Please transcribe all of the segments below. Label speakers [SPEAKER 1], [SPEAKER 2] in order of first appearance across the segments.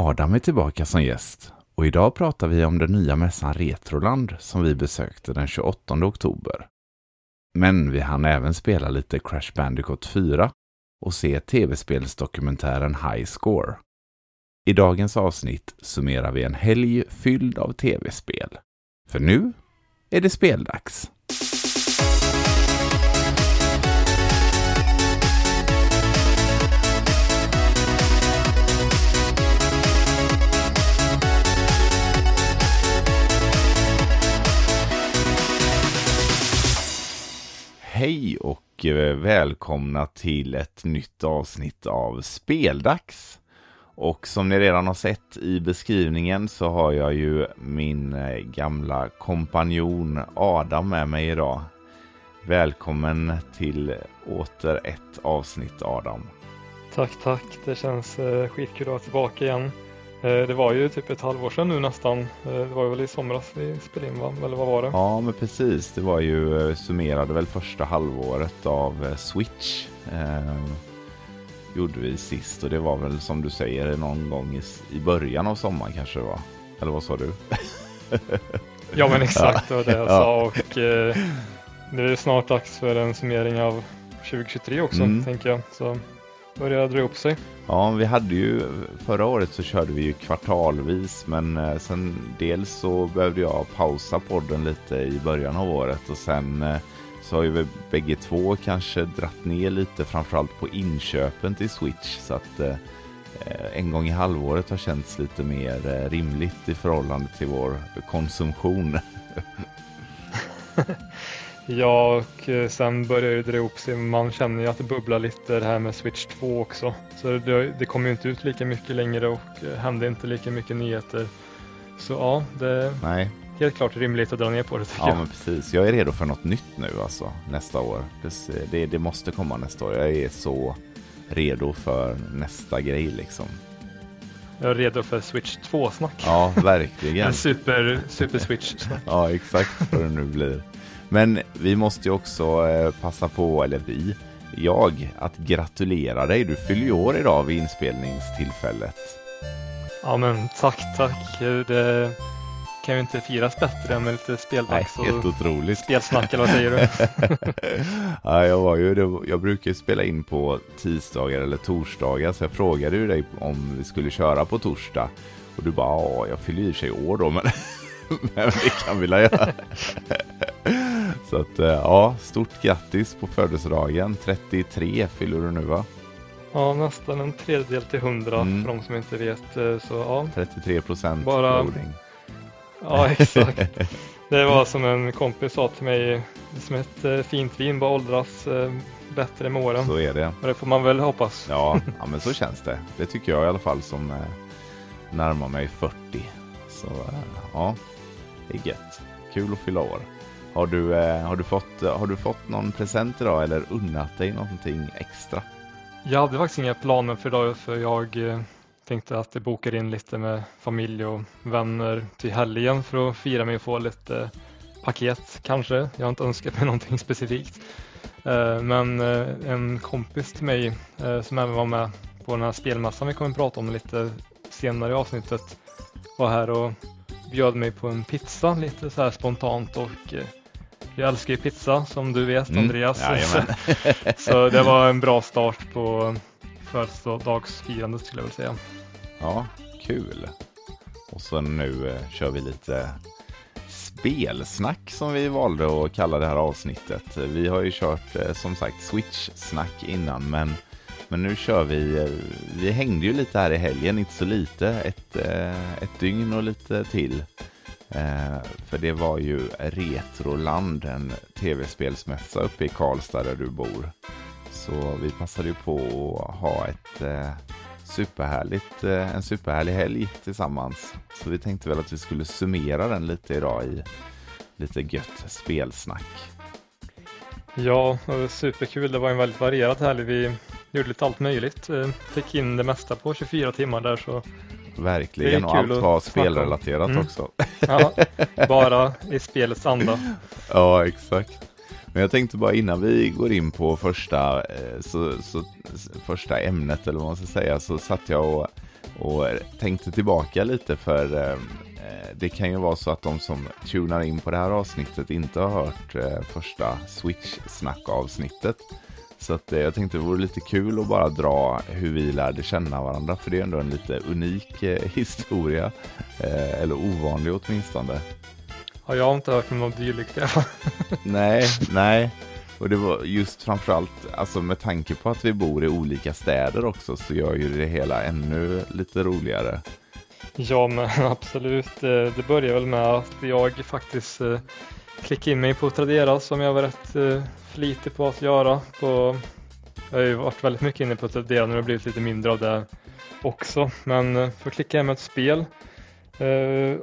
[SPEAKER 1] Adam är tillbaka som gäst och idag pratar vi om den nya mässan Retroland som vi besökte den 28 oktober. Men vi hann även spela lite Crash Bandicoot 4 och se tv-spelsdokumentären High Score. I dagens avsnitt summerar vi en helg fylld av tv-spel. För nu är det speldags. Hej och eh, välkomna till ett nytt avsnitt av Speldags. Och som ni redan har sett i beskrivningen så har jag ju min eh, gamla kompanjon Adam med mig idag. Välkommen till åter ett avsnitt Adam.
[SPEAKER 2] Tack, tack. Det känns eh, skitkul att vara tillbaka igen. Eh, det var ju typ ett halvår sedan nu nästan. Eh, det var väl i somras vi spelade in va? Eller vad var det?
[SPEAKER 1] Ja men precis. Det var ju, eh, summerade väl första halvåret av Switch. Eh, gjorde vi sist och det var väl som du säger någon gång i, i början av sommaren kanske det var. Eller vad sa du?
[SPEAKER 2] ja men exakt det var det jag ja. sa och eh, det är snart dags för en summering av 2023 också mm. tänker jag. Så börjar dra upp sig.
[SPEAKER 1] Ja, vi hade ju förra året så körde vi ju kvartalvis, men eh, sen dels så behövde jag pausa podden lite i början av året och sen eh, så har ju vi bägge två kanske dratt ner lite, framförallt på inköpen till Switch, så att eh, en gång i halvåret har känts lite mer rimligt i förhållande till vår konsumtion.
[SPEAKER 2] Ja, och eh, sen börjar det dra ihop sig. Man känner ju att det bubblar lite det här med Switch 2 också. Så det, det kommer ju inte ut lika mycket längre och eh, händer inte lika mycket nyheter. Så ja, det är Nej. helt klart rimligt att dra ner på det tycker
[SPEAKER 1] ja,
[SPEAKER 2] jag.
[SPEAKER 1] Ja, men precis. Jag är redo för något nytt nu alltså, nästa år. Det, det, det måste komma nästa år. Jag är så redo för nästa grej liksom.
[SPEAKER 2] Jag är redo för Switch 2-snack.
[SPEAKER 1] Ja, verkligen.
[SPEAKER 2] super, super Switch-snack.
[SPEAKER 1] ja, exakt vad det nu blir. Men vi måste ju också eh, passa på, eller vi, jag, att gratulera dig. Du fyller ju år idag vid inspelningstillfället.
[SPEAKER 2] Ja men tack, tack. Det kan ju inte firas bättre än med lite speldags
[SPEAKER 1] Nej, helt otroligt.
[SPEAKER 2] spelsnack eller vad säger du?
[SPEAKER 1] ja, jag, var ju, jag brukar spela in på tisdagar eller torsdagar så jag frågade ju dig om vi skulle köra på torsdag och du bara ja, jag fyller i sig år då men, men det kan vi väl göra. Så att eh, ja, stort grattis på födelsedagen. 33 fyller du nu va?
[SPEAKER 2] Ja, nästan en tredjedel till 100 mm. för de som inte vet. Eh, så, ja.
[SPEAKER 1] 33 procent Bara... loading.
[SPEAKER 2] Ja, exakt. Det var som en kompis sa till mig, som ett eh, fint vin bara åldras bättre med åren.
[SPEAKER 1] Så är det.
[SPEAKER 2] Och det får man väl hoppas.
[SPEAKER 1] Ja, ja men så känns det. Det tycker jag i alla fall som närmar mig 40. Så ja, det är gött. Kul att fylla år. Har du, eh, har, du fått, har du fått någon present idag eller unnat dig någonting extra?
[SPEAKER 2] Jag hade faktiskt inga planer för idag för jag eh, tänkte att jag bokar in lite med familj och vänner till helgen för att fira mig och få lite paket kanske. Jag har inte önskat mig någonting specifikt. Eh, men eh, en kompis till mig eh, som även var med på den här spelmässan vi kommer att prata om lite senare i avsnittet var här och bjöd mig på en pizza lite så här spontant och eh, jag älskar ju pizza som du vet mm. Andreas. så det var en bra start på födelsedagsfirandet skulle jag vilja säga.
[SPEAKER 1] Ja, kul. Och så nu eh, kör vi lite spelsnack som vi valde att kalla det här avsnittet. Vi har ju kört eh, som sagt Switch-snack innan men, men nu kör vi, eh, vi hängde ju lite här i helgen, inte så lite, ett, eh, ett dygn och lite till. Eh, för det var ju Retroland, en tv-spelsmässa uppe i Karlstad där du bor. Så vi passade ju på att ha ett eh, superhärligt, eh, en superhärlig helg tillsammans. Så vi tänkte väl att vi skulle summera den lite idag i lite gött spelsnack.
[SPEAKER 2] Ja, det var superkul. Det var en väldigt varierad helg. Vi gjorde lite allt möjligt. Eh, fick in det mesta på 24 timmar där så
[SPEAKER 1] Verkligen, och allt var spelrelaterat mm. också.
[SPEAKER 2] Ja, bara i spelets anda.
[SPEAKER 1] Ja, exakt. Men jag tänkte bara innan vi går in på första, eh, så, så, första ämnet eller vad man ska säga så satt jag och Och tänkte tillbaka lite för eh, det kan ju vara så att de som tunar in på det här avsnittet inte har hört eh, första Switch-snack-avsnittet. Så att, eh, jag tänkte det vore lite kul att bara dra hur vi lärde känna varandra. För det är ändå en lite unik eh, historia. Eh, eller ovanlig åtminstone.
[SPEAKER 2] Ja, jag har inte hört något dylikt
[SPEAKER 1] Nej, nej. Och det var just framförallt, alltså med tanke på att vi bor i olika städer också så gör ju det hela ännu lite roligare.
[SPEAKER 2] Ja, men absolut. Det börjar väl med att jag faktiskt eh, klickade in mig på Tradera som jag var rätt eh, flitig på att göra. På, jag har ju varit väldigt mycket inne på Tradera nu har det blivit lite mindre av det också. Men för att klicka hem ett spel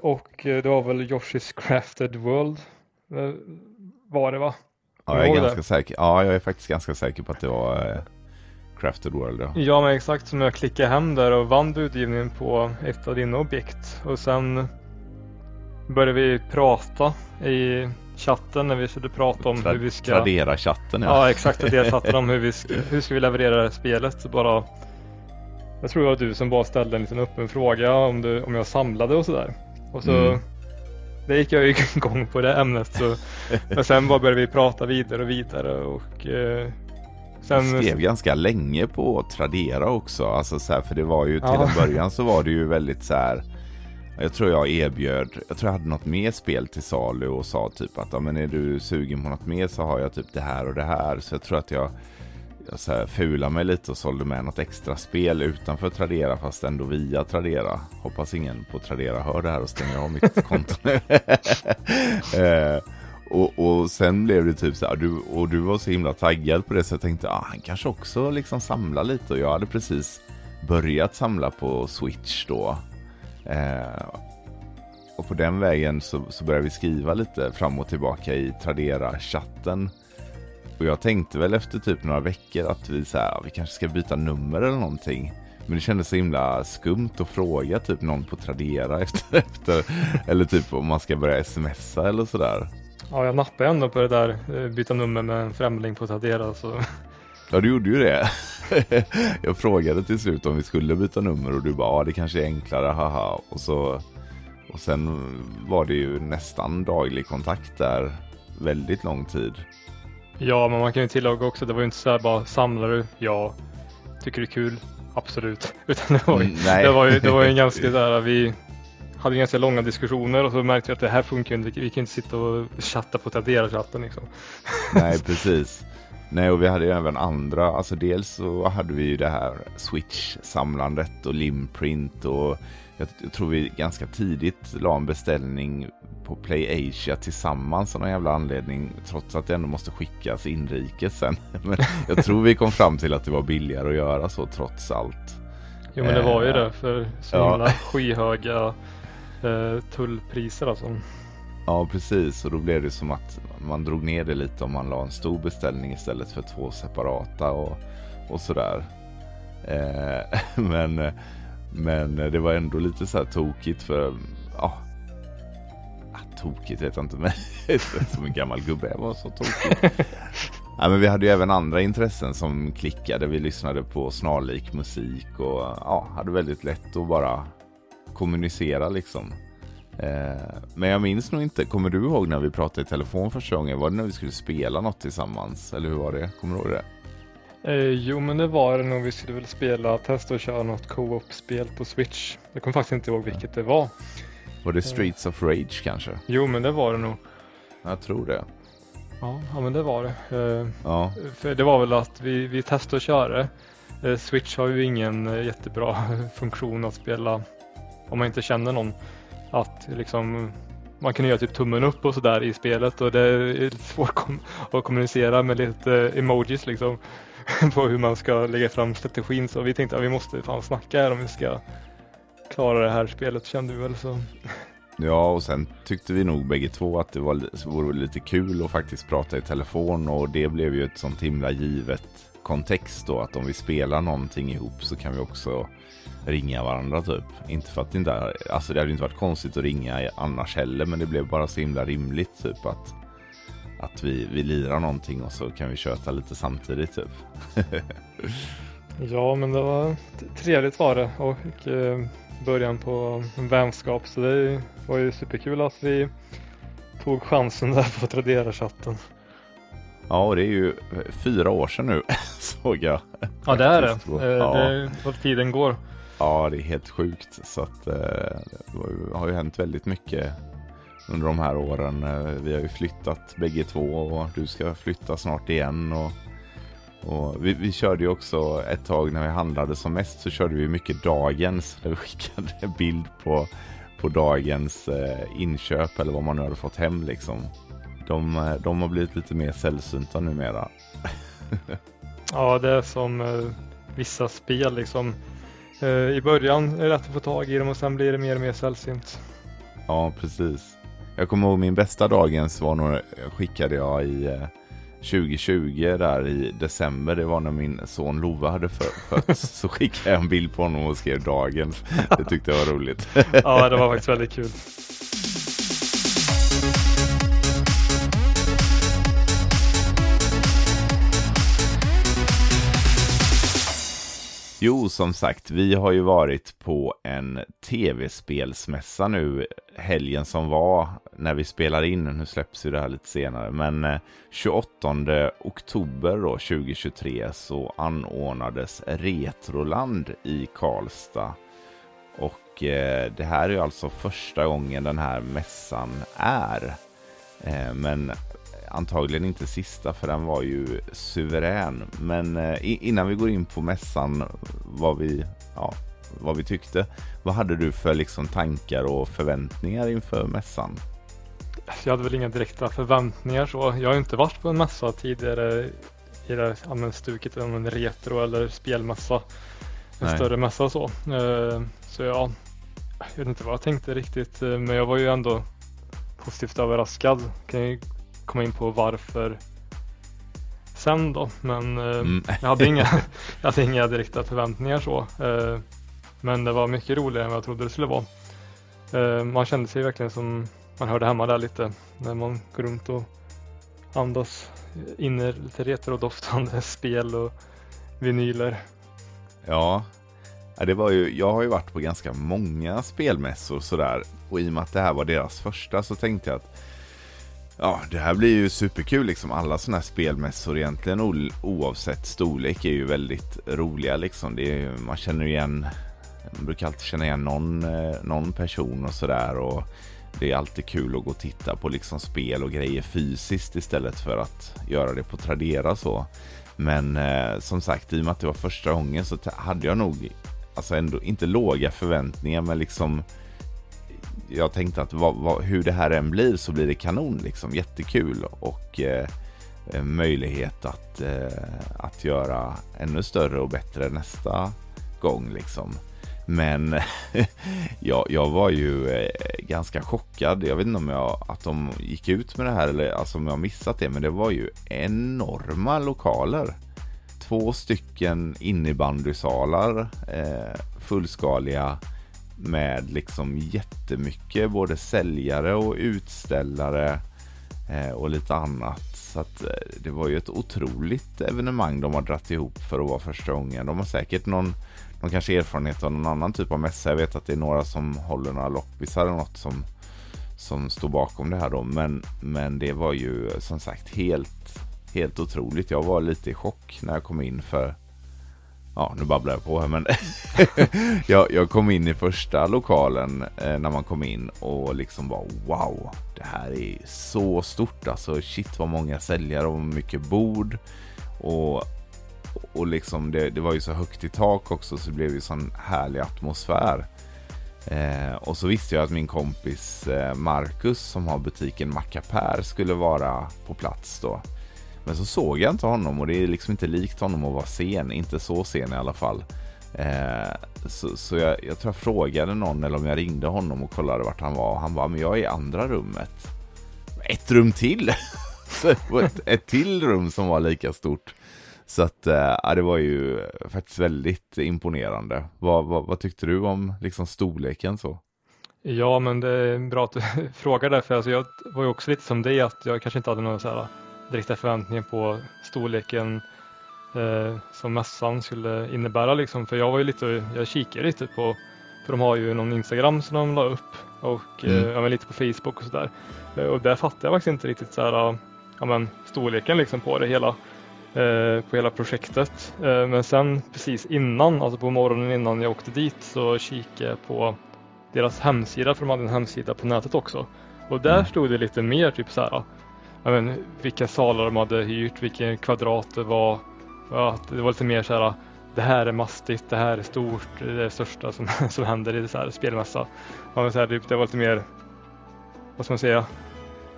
[SPEAKER 2] och det var väl Yoshi's Crafted World var det va?
[SPEAKER 1] Ja, jag är, ganska säker. ja, jag är faktiskt ganska säker på att det var Crafted World. Ja.
[SPEAKER 2] ja, men exakt som jag klickade hem där och vann budgivningen på ett av dina objekt. Och sen började vi prata i chatten när vi skulle prata om Tra hur vi ska...
[SPEAKER 1] Tradera-chatten
[SPEAKER 2] ja. Ja, exakt. Tradera-chatten om hur vi ska, hur ska vi leverera det här spelet. Bara... Jag tror det var du som bara ställde en liten öppen fråga om, du, om jag samlade och sådär. Och så mm. Det gick jag ju igång på det ämnet. Så, men sen bara började vi prata vidare och vidare och eh,
[SPEAKER 1] Sen... Jag skrev ganska länge på Tradera också. Alltså så här, för det var ju till ja. en början så var det ju väldigt så här. Jag tror jag erbjöd, jag tror jag hade något mer spel till salu och sa typ att ja, men är du sugen på något mer så har jag typ det här och det här. Så jag tror att jag, jag så här, fulade mig lite och sålde med något extra spel utanför Tradera fast ändå via Tradera. Hoppas ingen på Tradera hör det här och stänger av mitt konto nu. eh, och, och sen blev det typ så här, du, och du var så himla taggad på det så jag tänkte, ah, han kanske också liksom samlar lite och jag hade precis börjat samla på Switch då. Eh, och på den vägen så, så började vi skriva lite fram och tillbaka i Tradera-chatten. Och jag tänkte väl efter typ några veckor att vi, så här, vi kanske ska byta nummer eller någonting. Men det kändes så himla skumt att fråga typ någon på Tradera efter, efter eller typ om man ska börja smsa eller sådär.
[SPEAKER 2] Ja, jag nappade ändå på det där, eh, byta nummer med en främling på Tradera. Så.
[SPEAKER 1] Ja, du gjorde ju det. jag frågade till slut om vi skulle byta nummer och du bara, ja det kanske är enklare, haha. Och, så, och sen var det ju nästan daglig kontakt där, väldigt lång tid.
[SPEAKER 2] Ja, men man kan ju tillägga också, det var ju inte så här bara, samlar du? Ja. Tycker det är kul? Absolut. Utan det var ju, mm, det var ju, det var ju en ganska där, vi, hade ganska långa diskussioner och så märkte vi att det här funkar inte. Vi kan inte sitta och chatta på Tradera-chatten liksom.
[SPEAKER 1] Nej, precis. Nej, och vi hade ju även andra, alltså dels så hade vi ju det här Switch-samlandet och Limprint och jag, jag, tror vi ganska tidigt la en beställning på Play Asia tillsammans av någon jävla anledning trots att det ändå måste skickas inrikes sen. Men jag tror vi kom fram till att det var billigare att göra så trots allt.
[SPEAKER 2] Jo men det var ju eh, det för så himla ja. skyhöga eh, tullpriser alltså.
[SPEAKER 1] Ja, precis. Och då blev det som att man drog ner det lite om man la en stor beställning istället för två separata och, och sådär. Eh, men, men det var ändå lite så här tokigt för, ja, ah, tokigt vet jag inte, men som en gammal gubbe var så tokigt. Ja, men vi hade ju även andra intressen som klickade. Vi lyssnade på snarlik musik och ja, hade väldigt lätt att bara kommunicera liksom. Eh, men jag minns nog inte, kommer du ihåg när vi pratade i telefon första gången? Var det när vi skulle spela något tillsammans? Eller hur var det? Kommer du ihåg det?
[SPEAKER 2] Eh, jo men det var det nog, vi skulle väl spela, testa att köra något co-op-spel på Switch. Jag kommer faktiskt inte ihåg vilket det var.
[SPEAKER 1] Var det Streets of Rage kanske?
[SPEAKER 2] Jo men det var det nog.
[SPEAKER 1] Jag tror det.
[SPEAKER 2] Ja, ja men det var det. Eh, ja. För det var väl att vi, vi testade att köra. Eh, Switch har ju ingen eh, jättebra funktion att spela om man inte känner någon. Att liksom man kunde göra typ tummen upp och sådär i spelet och det är svårt att kommunicera med lite emojis liksom på hur man ska lägga fram strategin. Så vi tänkte att vi måste fan snacka här om vi ska klara det här spelet kände vi väl så.
[SPEAKER 1] Ja, och sen tyckte vi nog bägge två att det var, vore lite kul att faktiskt prata i telefon och det blev ju ett sånt himla givet kontext då att om vi spelar någonting ihop så kan vi också ringa varandra typ. Inte för att det inte, alltså det hade inte varit konstigt att ringa annars heller men det blev bara så himla rimligt typ att att vi, vi lirar någonting och så kan vi köta lite samtidigt typ.
[SPEAKER 2] Ja, men det var trevligt var det och eh, början på en vänskap så det var ju superkul att vi tog chansen där på Tradera-chatten.
[SPEAKER 1] Ja, och det är ju fyra år sedan nu såg jag.
[SPEAKER 2] Ja, det är det. Eh, ja. Det är vad tiden går.
[SPEAKER 1] Ja, det är helt sjukt. Så att, eh, det har ju hänt väldigt mycket under de här åren. Eh, vi har ju flyttat bägge två och du ska flytta snart igen. Och, och vi, vi, körde ju också ett tag när vi handlade som mest så körde vi mycket dagens. Där vi skickade en bild på, på dagens inköp eller vad man nu hade fått hem liksom. De, de har blivit lite mer sällsynta numera.
[SPEAKER 2] ja, det är som eh, vissa spel liksom. Eh, I början är det lätt att få tag i dem och sen blir det mer och mer sällsynt.
[SPEAKER 1] Ja, precis. Jag kommer ihåg min bästa dagens var nog skickade jag i eh, 2020 där i december. Det var när min son Lova hade fötts. så skickade jag en bild på honom och skrev dagens. Det tyckte jag var roligt.
[SPEAKER 2] ja, det var faktiskt väldigt kul.
[SPEAKER 1] Jo, som sagt, vi har ju varit på en tv-spelsmässa nu helgen som var när vi spelar in. Nu släpps ju det här lite senare, men eh, 28 oktober då, 2023 så anordnades Retroland i Karlstad. Och eh, det här är ju alltså första gången den här mässan är. Eh, men antagligen inte sista för den var ju suverän. Men eh, innan vi går in på mässan vad vi, ja, vad vi tyckte. Vad hade du för liksom, tankar och förväntningar inför mässan?
[SPEAKER 2] Jag hade väl inga direkta förväntningar så. Jag har inte varit på en mässa tidigare i det här stuket, en retro eller spelmässa. En Nej. större mässa så. Eh, så ja, jag vet inte vad jag tänkte riktigt eh, men jag var ju ändå positivt överraskad. Kan ju komma in på varför sen då. Men eh, mm. jag, hade inga, jag hade inga direkta förväntningar så. Eh, men det var mycket roligare än vad jag trodde det skulle vara. Eh, man kände sig verkligen som man hörde hemma där lite när man går runt och andas in i lite retrodoftande spel och vinyler.
[SPEAKER 1] Ja, det var ju, jag har ju varit på ganska många spelmässor sådär och i och med att det här var deras första så tänkte jag att Ja, det här blir ju superkul liksom. Alla sådana här spelmässor egentligen oavsett storlek är ju väldigt roliga liksom. Det är, man känner igen, man brukar alltid känna igen någon, eh, någon person och sådär. Och det är alltid kul att gå och titta på liksom spel och grejer fysiskt istället för att göra det på Tradera så. Men eh, som sagt, i och med att det var första gången så hade jag nog, alltså ändå inte låga förväntningar men liksom jag tänkte att vad, vad, hur det här än blir så blir det kanon liksom. Jättekul och eh, eh möjlighet att, eh, att göra ännu större och bättre nästa gång liksom. Men jag, jag var ju eh, ganska chockad. Jag vet inte om jag, att de gick ut med det här eller alltså om jag missat det. Men det var ju enorma lokaler. Två stycken innebandysalar, eh, fullskaliga med liksom jättemycket både säljare och utställare eh, och lite annat. Så att eh, det var ju ett otroligt evenemang de har dratt ihop för att vara första gången. De har säkert någon, någon kanske erfarenhet av någon annan typ av mässa. Jag vet att det är några som håller några loppisar eller något som, som står bakom det här då. Men, men det var ju eh, som sagt helt, helt otroligt. Jag var lite i chock när jag kom in för ja nu babblar jag på här men jag, jag, kom in i första lokalen eh, när man kom in och liksom bara wow, det här är så stort alltså shit vad många säljare och mycket bord och, och liksom det, det var ju så högt i tak också så det blev ju sån härlig atmosfär. Eh, och så visste jag att min kompis eh, Marcus som har butiken Macapär skulle vara på plats då. Men så såg jag inte honom och det är liksom inte likt honom att vara sen, inte så sen i alla fall. Eh, så, så jag, jag, tror jag frågade någon eller om jag ringde honom och kollade vart han var och han bara, men jag är i andra rummet. Ett rum till! ett, ett till rum som var lika stort. Så att eh, det var ju faktiskt väldigt imponerande. Vad, vad, vad, tyckte du om liksom storleken så?
[SPEAKER 2] Ja, men det är bra att du frågar det, för alltså jag var ju också lite som dig att jag kanske inte hade någon så här direkta förväntningar på storleken eh, som mässan skulle innebära liksom. För jag var ju lite, jag kikade lite på, för de har ju någon Instagram som de la upp och mm. ja, lite på Facebook och sådär. Och där fattade jag faktiskt inte riktigt så här, ja, men, storleken liksom på det hela. På hela projektet. Men sen precis innan, alltså på morgonen innan jag åkte dit så kikade jag på deras hemsida, för de hade en hemsida på nätet också. Och där mm. stod det lite mer typ så här, men, vilka salar de hade hyrt, vilken kvadrat det var. Ja, det var lite mer så här, det här är mastigt, det här är stort, det är det största som, som händer i så här spelmässa. Ja, så här, typ, det var lite mer, vad ska man säga,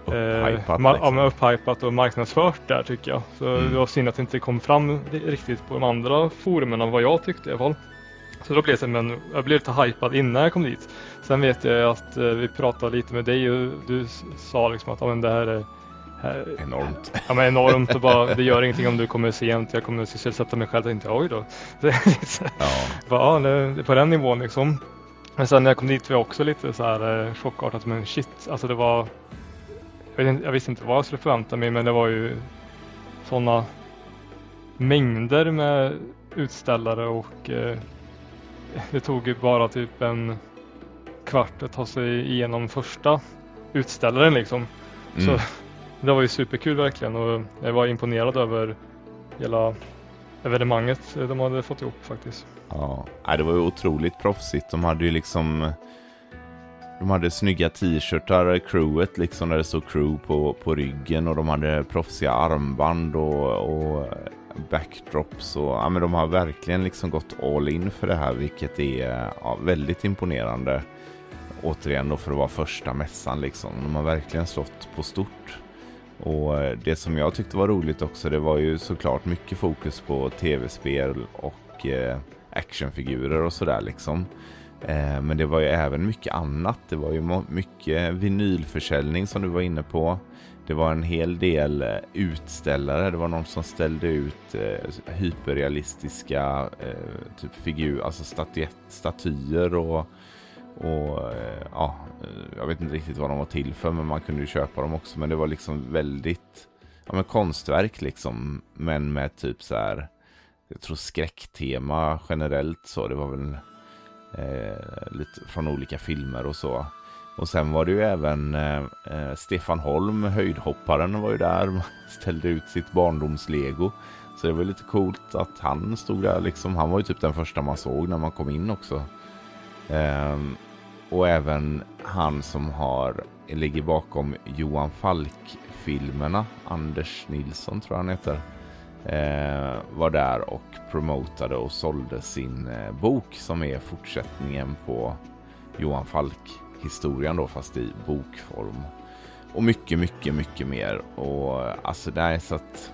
[SPEAKER 1] Upphypat,
[SPEAKER 2] eh, liksom. ja, upphypat och marknadsfört där tycker jag. Så mm. det var synd att det inte kom fram riktigt på de andra forumen vad jag tyckte i alla fall. Så då blev det men jag blev lite hypad innan jag kom dit. Sen vet jag att eh, vi pratade lite med dig och du sa liksom att ja, men det här är
[SPEAKER 1] enormt.
[SPEAKER 2] Ja men enormt och bara det gör ingenting om du kommer sent. Jag kommer sysselsätta mig själv. Tänkte oj då. ja. Bara, ja, det, på den nivån liksom. Men sen när jag kom dit var jag också lite så här eh, chockartat men shit. Alltså det var jag, vet inte, jag visste inte vad jag skulle förvänta mig men det var ju sådana mängder med utställare och eh, det tog ju bara typ en kvart att ta sig igenom första utställaren liksom. Mm. Så det var ju superkul verkligen och jag var imponerad över hela evenemanget de hade fått ihop faktiskt.
[SPEAKER 1] Ja, det var ju otroligt proffsigt. De hade ju liksom de hade snygga t-shirtar, crewet liksom där det stod crew på, på ryggen och de hade proffsiga armband och, och backdrops och ja, men de har verkligen liksom gått all in för det här vilket är ja, väldigt imponerande. Återigen då för att vara första mässan liksom. De har verkligen slått på stort. Och eh, det som jag tyckte var roligt också det var ju såklart mycket fokus på tv-spel och eh, actionfigurer och sådär liksom. Eh, men det var ju även mycket annat. Det var ju mycket vinylförsäljning som du var inne på. Det var en hel del eh, utställare. Det var någon som ställde ut eh, hyperrealistiska eh, typ figur, alltså statyer och, och eh, ja, jag vet inte riktigt vad de var till för men man kunde ju köpa dem också. Men det var liksom väldigt, ja men konstverk liksom. Men med typ så här, jag tror skräcktema generellt så. Det var väl eh, lite från olika filmer och så. Och sen var det ju även eh, eh, Stefan Holm, höjdhopparen, var ju där. Ställde ut sitt barndomslego. Så det var lite coolt att han stod där liksom. Han var ju typ den första man såg när man kom in också. Eh, och även han som har, ligger bakom Johan Falk-filmerna. Anders Nilsson tror jag han heter. Eh, var där och promotade och sålde sin eh, bok som är fortsättningen på Johan Falk historien då fast i bokform. Och mycket, mycket, mycket mer. Och alltså det är så att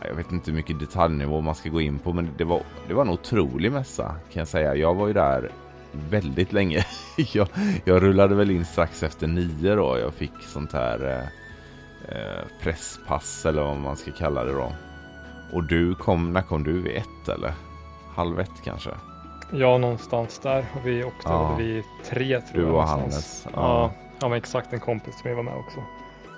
[SPEAKER 1] jag vet inte hur mycket detaljnivå man ska gå in på men det var, det var en otrolig mässa kan jag säga. Jag var ju där väldigt länge. jag, jag rullade väl in strax efter nio då. Jag fick sånt här eh, eh, presspass eller vad man ska kalla det då. Och du kom, när kom du? Vid ett eller? Halv ett kanske?
[SPEAKER 2] Ja, någonstans där. Och vi åkte ja. vid tre tror
[SPEAKER 1] du
[SPEAKER 2] jag.
[SPEAKER 1] Du och Hannes.
[SPEAKER 2] Ja. ja, men exakt en kompis som var med också.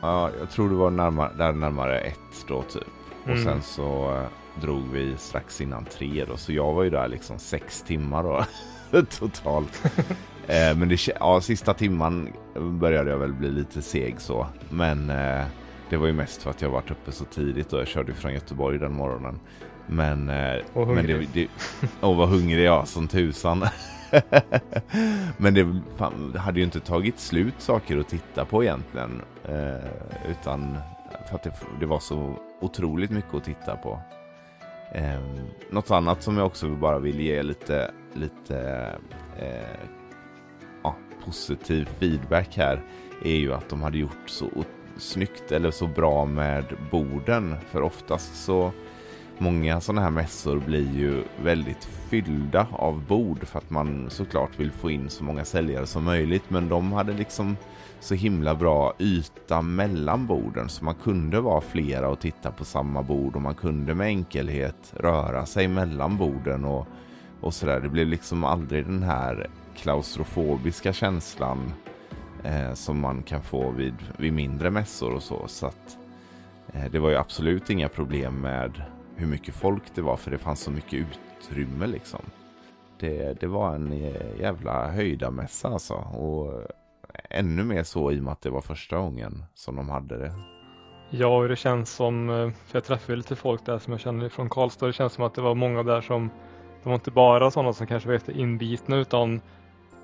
[SPEAKER 1] Ja, jag tror du var närmare, där närmare ett då typ. Mm. Och sen så eh, drog vi strax innan tre då. Så jag var ju där liksom sex timmar då. Totalt. eh, men det, ja, sista timman började jag väl bli lite seg så. Men eh, det var ju mest för att jag varit uppe så tidigt och jag körde från Göteborg den morgonen. Men, eh,
[SPEAKER 2] och
[SPEAKER 1] men
[SPEAKER 2] det,
[SPEAKER 1] det, och var hungrig jag som tusan. men det, fan, hade ju inte tagit slut saker att titta på egentligen. Eh, utan för att det, det, var så otroligt mycket att titta på. Eh, något annat som jag också bara vill ge lite, lite eh, ja, positiv feedback här är ju att de hade gjort så snyggt eller så bra med borden. För oftast så Många sådana här mässor blir ju väldigt fyllda av bord för att man såklart vill få in så många säljare som möjligt. Men de hade liksom så himla bra yta mellan borden så man kunde vara flera och titta på samma bord och man kunde med enkelhet röra sig mellan borden och, och sådär. Det blev liksom aldrig den här klaustrofobiska känslan eh, som man kan få vid, vid mindre mässor och så. Så att, eh, det var ju absolut inga problem med hur mycket folk det var för det fanns så mycket utrymme liksom. Det, det var en eh, jävla höjdarmässa alltså. Och eh, ännu mer så i och med att det var första gången som de hade det.
[SPEAKER 2] Ja, och det känns som, eh, för jag träffade lite folk där som jag känner från Karlstad, det känns som att det var många där som, de var inte bara sådana som kanske var inbitna utan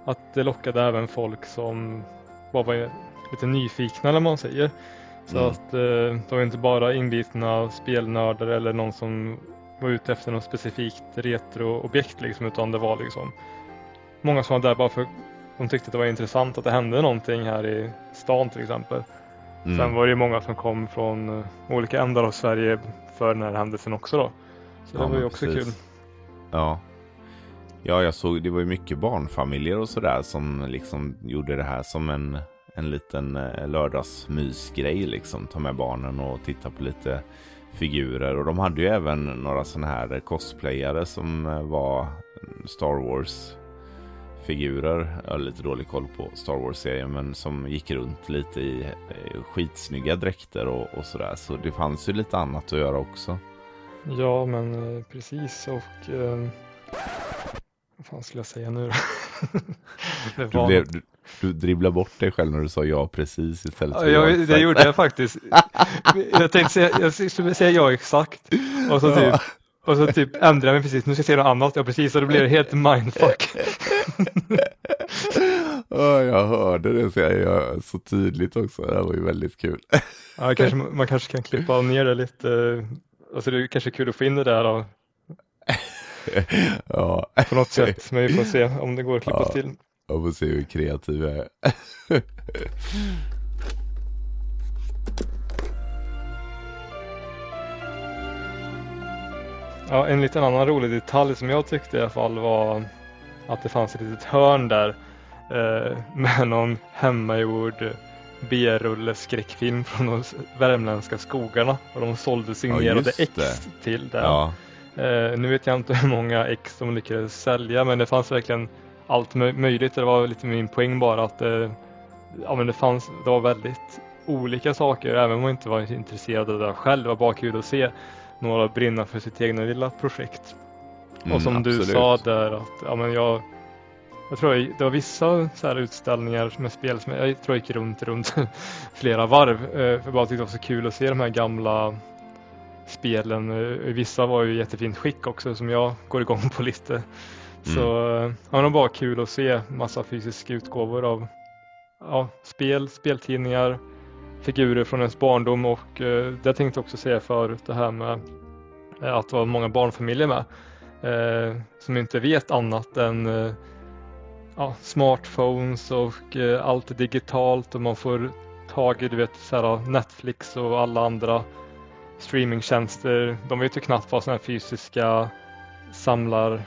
[SPEAKER 2] att det lockade även folk som bara var lite nyfikna eller man säger. Så mm. att eh, de var inte bara inbitna spelnördar eller någon som var ute efter något specifikt retroobjekt liksom utan det var liksom många som var där bara för de tyckte att det var intressant att det hände någonting här i stan till exempel. Mm. Sen var det många som kom från uh, olika ändar av Sverige för den här händelsen också då. Så ja, det var ju också precis. kul.
[SPEAKER 1] Ja. Ja, jag såg det var ju mycket barnfamiljer och sådär som liksom gjorde det här som en, en liten eh, lördagsmysgrej liksom. Ta med barnen och titta på lite figurer och de hade ju även några sådana här cosplayare som eh, var Star Wars figurer. Jag har lite dålig koll på Star Wars-serien men som gick runt lite i eh, skitsnygga dräkter och, och sådär. Så det fanns ju lite annat att göra också.
[SPEAKER 2] Ja men precis och eh, vad fan skulle jag säga nu då?
[SPEAKER 1] du, blev, du, dribblade bort dig själv när du sa ja precis istället
[SPEAKER 2] för ja, ja Det gjorde jag faktiskt. jag tänkte säga, jag skulle säga ja exakt. Och så typ, och så typ ändrade jag mig precis, nu ska jag säga något annat. Ja precis, och då blev det helt mindfuck.
[SPEAKER 1] oh, jag hörde det så, jag, så tydligt också, det var ju väldigt kul.
[SPEAKER 2] ja, kanske, man kanske kan klippa ner det lite, alltså det är kanske kul att få in det där då. ja. På något sätt, men vi får se om det går att klippa ja. till.
[SPEAKER 1] Jag får se hur kreativ jag är.
[SPEAKER 2] Ja, en liten annan rolig detalj som jag tyckte i alla fall var att det fanns ett litet hörn där eh, med någon hemmagjord B-rulle skräckfilm från de värmländska skogarna och de sålde signerade ja, ex till där. Ja. Eh, nu vet jag inte hur många ex de lyckades sälja men det fanns verkligen allt möjligt. Det var lite min poäng bara att eh, ja, men det, fanns, det var väldigt olika saker även om man inte var intresserad av det själv. Det var bara kul att se några brinna för sitt egna lilla projekt. Mm, och som absolut. du sa där att ja, men jag, jag tror jag, det var vissa så här utställningar med spel som jag, jag tror jag gick runt, runt flera varv. Eh, för bara tyckte det var så kul att se de här gamla spelen. Eh, vissa var ju i jättefint skick också som jag går igång på lite. Mm. Så ja, det var bara kul att se massa fysiska utgåvor av ja, spel, speltidningar, figurer från ens barndom och eh, det tänkte jag också säga förut det här med eh, att det var många barnfamiljer med eh, som inte vet annat än eh, ja, smartphones och eh, allt digitalt och man får tag i du vet, så här, Netflix och alla andra streamingtjänster. De vet ju knappt vad sådana här fysiska samlar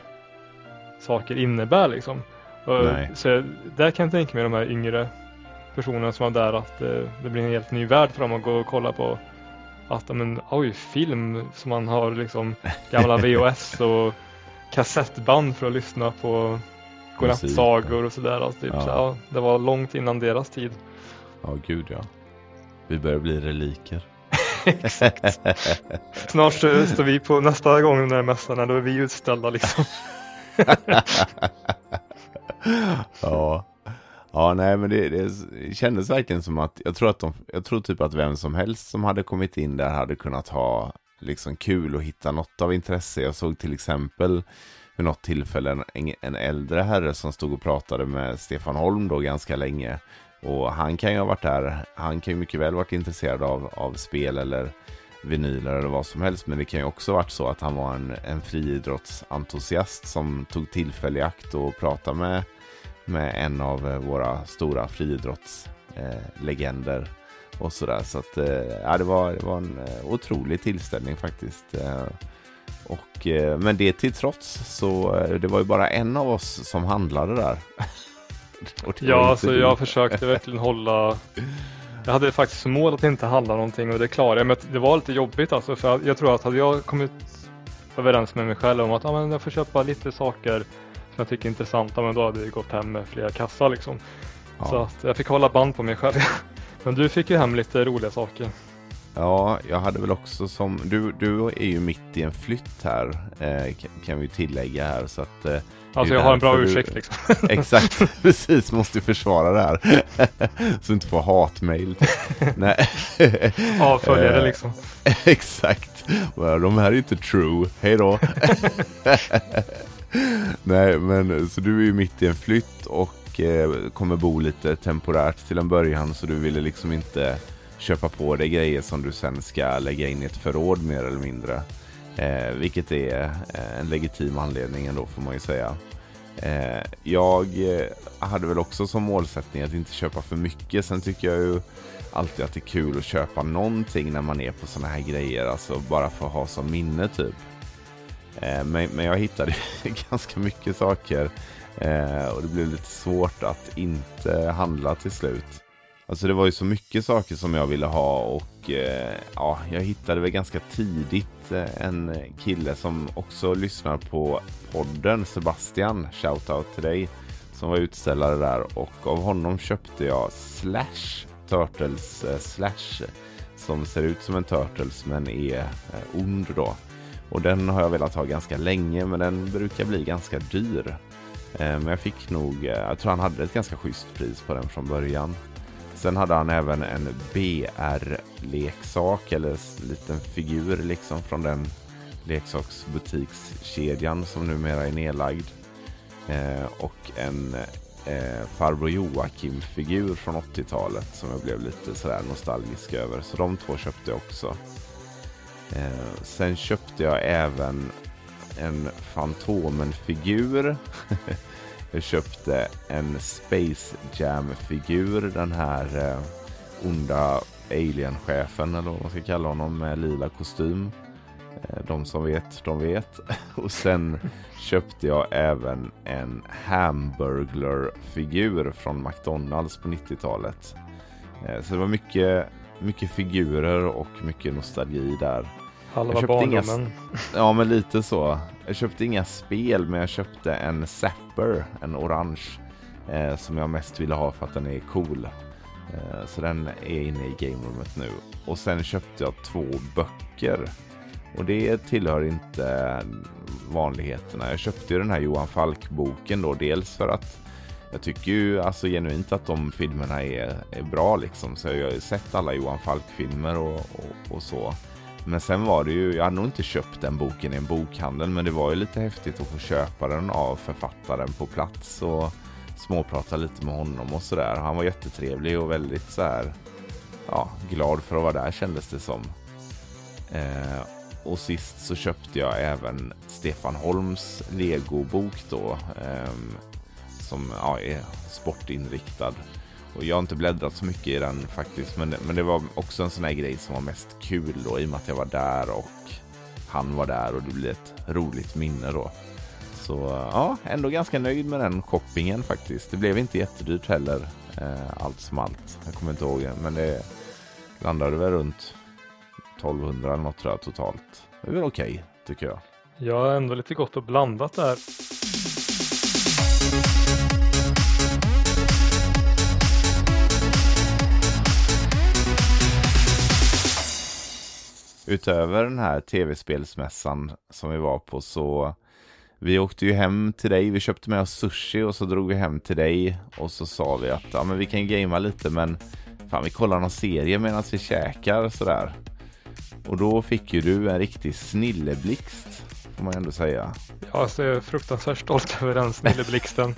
[SPEAKER 2] saker innebär liksom. Och, så där kan jag tänka mig de här yngre personerna som var där att eh, det blir en helt ny värld för dem att gå och kolla på. Att men, oj, film som man har liksom gamla VHS och kassettband för att lyssna på godnattsagor och sådär. Alltså, typ, ja. Så, ja, det var långt innan deras tid.
[SPEAKER 1] Ja, gud ja. Vi börjar bli reliker.
[SPEAKER 2] Exakt. Snart står vi på nästa gång den här mässan, då är vi utställda liksom.
[SPEAKER 1] ja. Ja, nej, men det, det kändes verkligen som att jag tror att de, jag tror typ att vem som helst som hade kommit in där hade kunnat ha liksom kul och hitta något av intresse. Jag såg till exempel vid något tillfälle en, en äldre herre som stod och pratade med Stefan Holm då ganska länge. Och han kan ju ha varit där, han kan ju mycket väl varit intresserad av, av spel eller vinyler eller vad som helst. Men det kan ju också varit så att han var en, en friidrottsentusiast som tog tillfälle i akt och pratade med med en av eh, våra stora friidrottslegender. Eh, och sådär. Så att, eh, ja, det, var, det var en eh, otrolig tillställning faktiskt. Eh, och, men det till trots så det var ju bara en av oss som handlade där.
[SPEAKER 2] ja, så jag försökte verkligen hålla jag hade faktiskt som mål att inte handla någonting och det klarade jag. Men det var lite jobbigt alltså för jag tror att hade jag kommit överens med mig själv om att ja, men jag får köpa lite saker som jag tycker är intressanta men då hade det gått hem med flera kassar liksom. Ja. Så att jag fick hålla band på mig själv. men du fick ju hem lite roliga saker.
[SPEAKER 1] Ja, jag hade väl också som, du, du är ju mitt i en flytt här, eh, kan vi tillägga här så att eh,
[SPEAKER 2] Alltså jag har en bra ursäkt du... liksom.
[SPEAKER 1] Exakt, precis, måste försvara det här. så du inte får hatmail. Nej.
[SPEAKER 2] Avföljare eh, liksom.
[SPEAKER 1] Exakt. De här är inte true, hej då. Nej, men så du är ju mitt i en flytt och eh, kommer bo lite temporärt till en början så du ville liksom inte köpa på dig grejer som du sen ska lägga in i ett förråd mer eller mindre. Eh, vilket är eh, en legitim anledning ändå får man ju säga. Eh, jag eh, hade väl också som målsättning att inte köpa för mycket. Sen tycker jag ju alltid att det är kul att köpa någonting när man är på sådana här grejer. Alltså bara för att ha som minne typ. Eh, men, men jag hittade ganska mycket saker. Eh, och det blev lite svårt att inte handla till slut. Alltså det var ju så mycket saker som jag ville ha och eh, ja, jag hittade väl ganska tidigt eh, en kille som också lyssnar på podden, Sebastian, shoutout till dig, som var utställare där och av honom köpte jag Slash, Turtles eh, Slash, som ser ut som en Turtles men är eh, ond då. Och den har jag velat ha ganska länge men den brukar bli ganska dyr. Eh, men jag fick nog, eh, jag tror han hade ett ganska schysst pris på den från början. Sen hade han även en BR-leksak eller en liten figur liksom från den leksaksbutikskedjan som numera är nedlagd. Eh, och en eh, farbror Joakim-figur från 80-talet som jag blev lite sådär nostalgisk över. Så de två köpte jag också. Eh, sen köpte jag även en Fantomen-figur Jag köpte en Space Jam-figur, den här eh, onda alien-chefen eller vad man ska kalla honom med lila kostym. Eh, de som vet, de vet. Och sen köpte jag även en Hamburglar-figur från McDonalds på 90-talet. Eh, så det var mycket, mycket figurer och mycket nostalgi där.
[SPEAKER 2] Halva barndomen. Inga...
[SPEAKER 1] Ja, men lite så. Jag köpte inga spel, men jag köpte en Zapper, en orange, eh, som jag mest ville ha för att den är cool. Eh, så den är inne i gamerummet nu. Och sen köpte jag två böcker. Och det tillhör inte vanligheterna. Jag köpte ju den här Johan Falk-boken då, dels för att jag tycker ju alltså genuint att de filmerna är, är bra liksom. Så jag har ju sett alla Johan Falk-filmer och, och, och så. Men sen var det ju, jag hade nog inte köpt den boken i en bokhandel men det var ju lite häftigt att få köpa den av författaren på plats och småprata lite med honom och sådär. Han var jättetrevlig och väldigt så här, ja, glad för att vara där kändes det som. Eh, och sist så köpte jag även Stefan Holms legobok då. Eh, som ja, är sportinriktad. Och jag har inte bläddrat så mycket i den faktiskt. Men, men det var också en sån här grej som var mest kul då i och med att jag var där och han var där och det blev ett roligt minne då. Så ja, ändå ganska nöjd med den shoppingen faktiskt. Det blev inte jättedyrt heller, eh, allt som allt. Jag kommer inte ihåg det, men det landade väl runt 1200 eller något tror jag totalt. Det är väl okej, okay, tycker jag.
[SPEAKER 2] Jag har ändå lite gott och blandat där.
[SPEAKER 1] Utöver den här tv-spelsmässan som vi var på så vi åkte ju hem till dig, vi köpte med oss sushi och så drog vi hem till dig och så sa vi att ja, men vi kan gamea lite men fan vi kollar någon serie medan vi käkar sådär. Och då fick ju du en riktig snilleblixt får man ändå säga.
[SPEAKER 2] Ja, alltså jag är fruktansvärt stolt över den snilleblixten.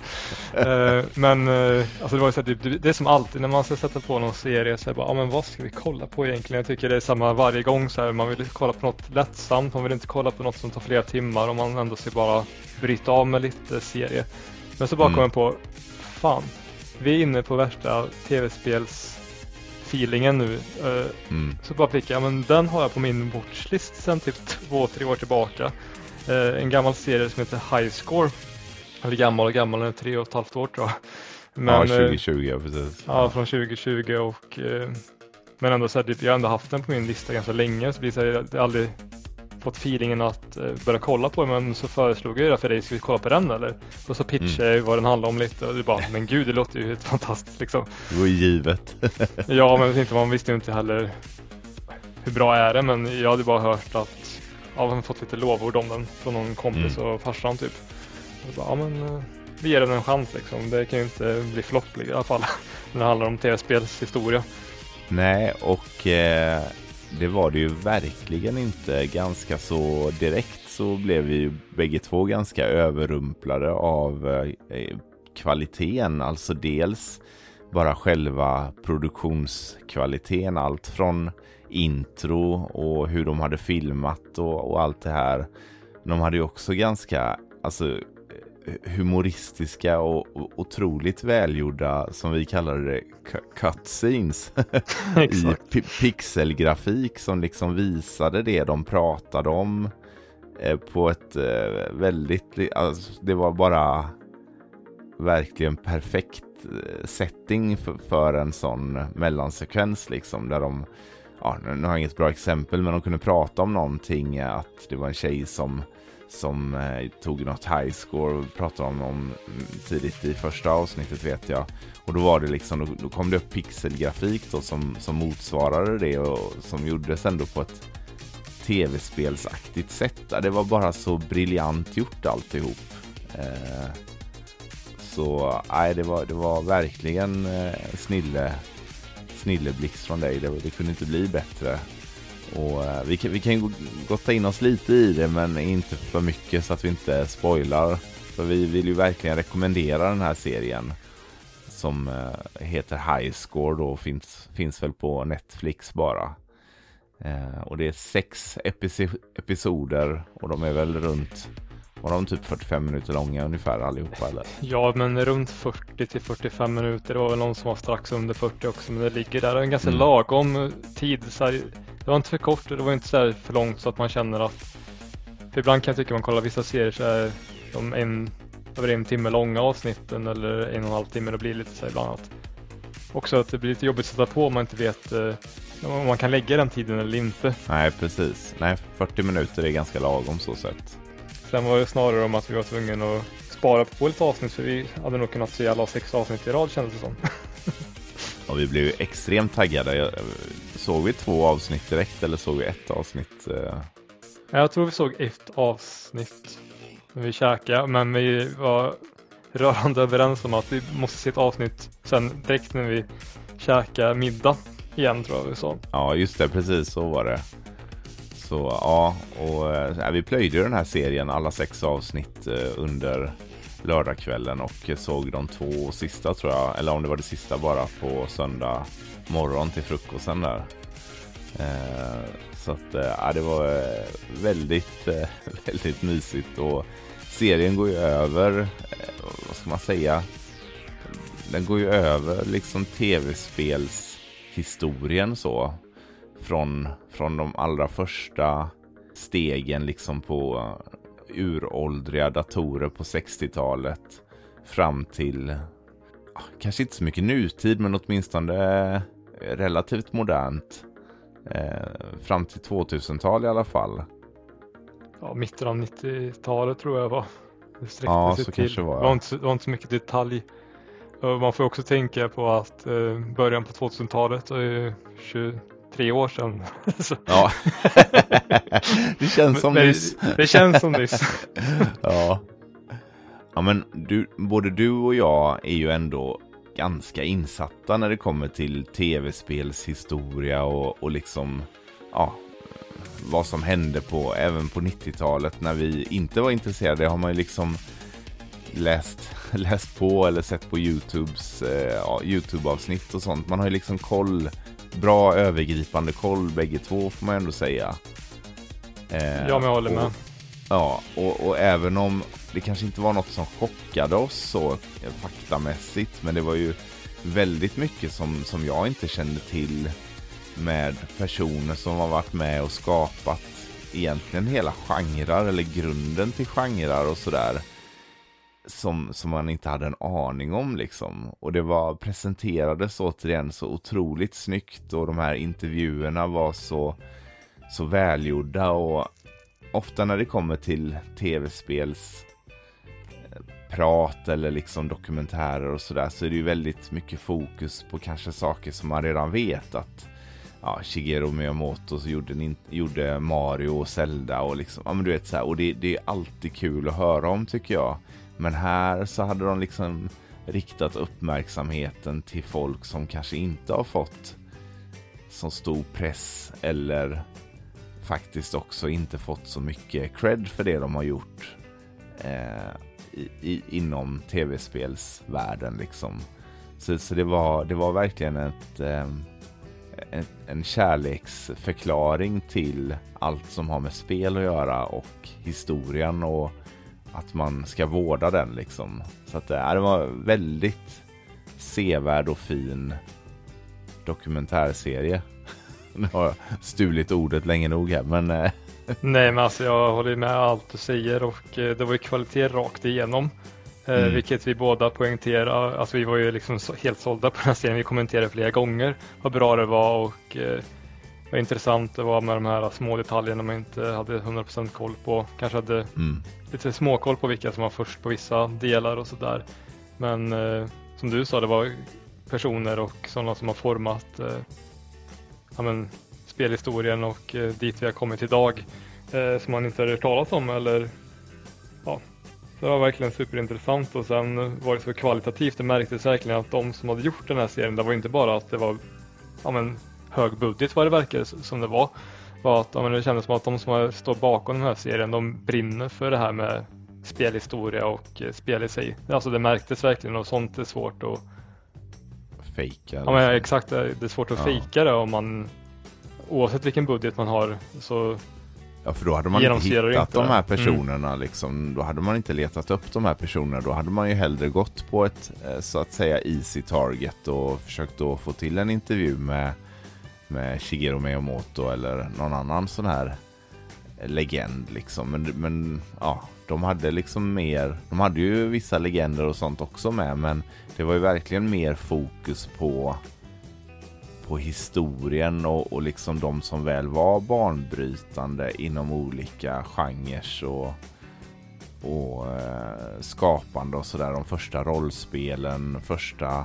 [SPEAKER 2] eh, men eh, alltså det var ju så att det, det, är som alltid när man ska sätta på någon serie så är bara, ja men vad ska vi kolla på egentligen? Jag tycker det är samma varje gång så här, man vill kolla på något lättsamt, man vill inte kolla på något som tar flera timmar och man ändå ska bara bryta av med lite serie. Men så bara mm. kom jag på, fan, vi är inne på värsta tv-spels feelingen nu. Uh, mm. Så bara fick jag, men den har jag på min watchlist sen typ två, tre år tillbaka. Uh, en gammal serie som heter High Score. Eller gammal och gammal, den är tre och ett halvt år tror jag.
[SPEAKER 1] Men, ja, 2020 uh, precis.
[SPEAKER 2] Ja, från 2020 och men ändå så här, jag har ändå haft den på min lista ganska länge så så här, det aldrig fått feelingen att eh, börja kolla på den men så föreslog jag det för dig, ska vi kolla på den eller? Och så pitchade mm. jag vad den handlar om lite och du bara, men gud det låter ju helt fantastiskt liksom.
[SPEAKER 1] Det var givet.
[SPEAKER 2] ja men inte, man visste ju inte heller hur bra är det? Men jag hade bara hört att ja, han fått lite lovord om den från någon kompis
[SPEAKER 1] Mm.
[SPEAKER 2] och farsan typ. Och bara, ja men eh, vi ger den en chans liksom. Det kan ju inte bli flopp i alla fall. när det handlar om tv-spels historia.
[SPEAKER 1] Nej, och eh, det var det ju verkligen inte. Ganska så direkt så blev vi ju bägge två ganska överrumplade av eh, kvaliteten. Alltså dels bara själva produktionskvaliteten. Allt från intro och hur de hade filmat och, och allt det här. De hade ju också ganska, alltså humoristiska och och otroligt välgjorda, som vi kallade det, cu- cutscenes. i pixelgrafik som liksom visade det de pratade om eh, på ett eh, väldigt, alltså, det var bara verkligen perfekt eh, setting för, för en sån mellansekvens liksom där de, ja nu har jag inget bra exempel men de kunde prata om någonting att det var en tjej som som eh, tog något high score och pratade om, om tidigt i första avsnittet vet jag. Och då var det liksom, då, då kom det upp pixelgrafik då som, som motsvarade det och som gjordes ändå på ett tv-spelsaktigt sätt. Det var bara så briljant gjort alltihop. Eh, så nej, det var, det var verkligen eh, snille, snilleblixt från dig. Det, det kunde inte bli bättre. Och eh, vi kan, vi kan gotta in oss lite i det men inte för mycket så att vi inte spoilar. För vi vill ju verkligen rekommendera den här serien. Som eh, heter High Score då finns, finns väl på Netflix bara. Eh, och det är sex episoder och de är väl runt, var de typ 45 minuter långa ungefär allihopa eller?
[SPEAKER 2] Ja, men runt 40 till 45 minuter. Det var väl någon som var strax under 40 också, men det ligger där. En ganska
[SPEAKER 1] Mm.
[SPEAKER 2] lagom tid. Så här, det var inte för kort, det var inte så för långt så att man känner att... För ibland kan jag tycka man kollar vissa serier så är de en, över en timme långa avsnitten eller en och en halv timme. Det blir lite så här ibland att... Också att det blir lite jobbigt att sätta på om man inte vet eh, om man kan lägga den tiden eller inte.
[SPEAKER 1] Nej precis, nej 40 minuter är ganska lagom så sett.
[SPEAKER 2] Sen var det snarare om att vi var tvungna att spara på lite avsnitt för vi hade nog kunnat se alla sex avsnitt i rad kändes det som.
[SPEAKER 1] Och vi blev ju extremt taggade. Såg vi två avsnitt direkt eller såg vi ett avsnitt? eh?
[SPEAKER 2] Jag tror vi såg ett avsnitt när vi käkade, men vi var rörande överens om att vi måste se ett avsnitt sen direkt när vi käkade middag igen tror jag vi sa.
[SPEAKER 1] Ja, just det, precis så var det. Så ja, och eh, ja, vi plöjde ju den här serien, alla sex avsnitt eh, under lördagskvällen och såg de två sista tror jag, eller om det var det sista bara på söndag morgon till frukosten där. Eh, så att ja, det var väldigt, väldigt mysigt och serien går ju över, vad ska man säga, den går ju över liksom tv-spelshistorien så från, från de allra första stegen liksom på uråldriga datorer på 60-talet fram till kanske inte så mycket nutid, men åtminstone relativt modernt. Eh, fram till 2000-tal i alla fall.
[SPEAKER 2] Ja, mitten av 90-talet tror jag var. Det
[SPEAKER 1] ja, så
[SPEAKER 2] till.
[SPEAKER 1] kanske var
[SPEAKER 2] det. Var inte, var inte så mycket detalj. Man får också tänka på att eh, början på 2000-talet är 20, tre år sedan.
[SPEAKER 1] ja, det känns som nyss.
[SPEAKER 2] det känns som nyss.
[SPEAKER 1] ja. ja, men du, både du och jag är ju ändå ganska insatta när det kommer till tv-spelshistoria och, och liksom ja, vad som hände på, även på 90-talet när vi inte var intresserade. Det har man ju liksom läst, läst på eller sett på YouTubes, eh, ja, YouTube-avsnitt och sånt. Man har ju liksom koll bra övergripande koll bägge två får man ändå säga. Eh,
[SPEAKER 2] jag håller
[SPEAKER 1] och-
[SPEAKER 2] med.
[SPEAKER 1] Ja, och, och även om det kanske inte var något som chockade oss så eh, faktamässigt, men det var ju väldigt mycket som, som jag inte kände till med personer som har varit med och skapat egentligen hela genrer eller grunden till genrer och sådär. Som, som man inte hade en aning om liksom. Och det var presenterades återigen så otroligt snyggt och de här intervjuerna var så, så välgjorda och ofta när det kommer till tv-spels eh, prat eller liksom dokumentärer och sådär så är det ju väldigt mycket fokus på kanske saker som man redan vet att ja, Shigeru Miyamoto så gjorde, gjorde Mario och Zelda och liksom, ja men du vet så här, och det, det är alltid kul att höra om tycker jag. Men här så hade de liksom riktat uppmärksamheten till folk som kanske inte har fått så stor press eller faktiskt också inte fått så mycket cred för det de har gjort eh, i, i, inom tv-spelsvärlden liksom. Så, så det, var, det var verkligen ett, eh, en, en kärleksförklaring till allt som har med spel att göra och historien och att man ska vårda den liksom. Så att äh, det var väldigt sevärd och fin dokumentärserie. Nu har jag stulit ordet länge nog här men äh.
[SPEAKER 2] Nej men alltså jag håller med allt du säger och eh, det var ju kvalitet rakt igenom. Eh, mm. Vilket vi båda poängterar. Alltså vi var ju liksom helt sålda på den här serien. Vi kommenterade flera gånger vad bra det var och vad intressant det var med de här små detaljerna man inte hade 100% koll på. Kanske hade mm. lite småkoll på vilka som var först på vissa delar och sådär. Men eh, som du sa, det var personer och sådana som har format eh, ja, men, spelhistorien och eh, dit vi har kommit idag eh, som man inte har hört talas om eller ja, det var verkligen superintressant och sen var det så kvalitativt. Det märktes verkligen att de som hade gjort den här serien, det var inte bara att det var ja, men, hög budget vad det verkar som det var. var att, ja, men det kändes som att de som står bakom den här serien, de brinner för det här med spelhistoria och eh, spel i sig. Alltså det märktes verkligen och sånt är svårt att
[SPEAKER 1] fejka.
[SPEAKER 2] Ja men exakt, det är svårt att ja. fejka det om man oavsett vilken budget man har så
[SPEAKER 1] Ja, för då hade man inte hittat inte. de här mm. personerna. Mm. Liksom. Då hade man inte letat upp de här personerna. Då hade man ju hellre gått på ett eh, så att säga easy target och försökt då få till en intervju med, med Shigeru Miyamoto eller någon annan sån här legend. Liksom. Men, men ja, de hade liksom mer. De hade ju vissa legender och sånt också med, men det var ju verkligen mer fokus på på historien och, och liksom de som väl var banbrytande inom olika genrer och, och eh, skapande och sådär. De första rollspelen, första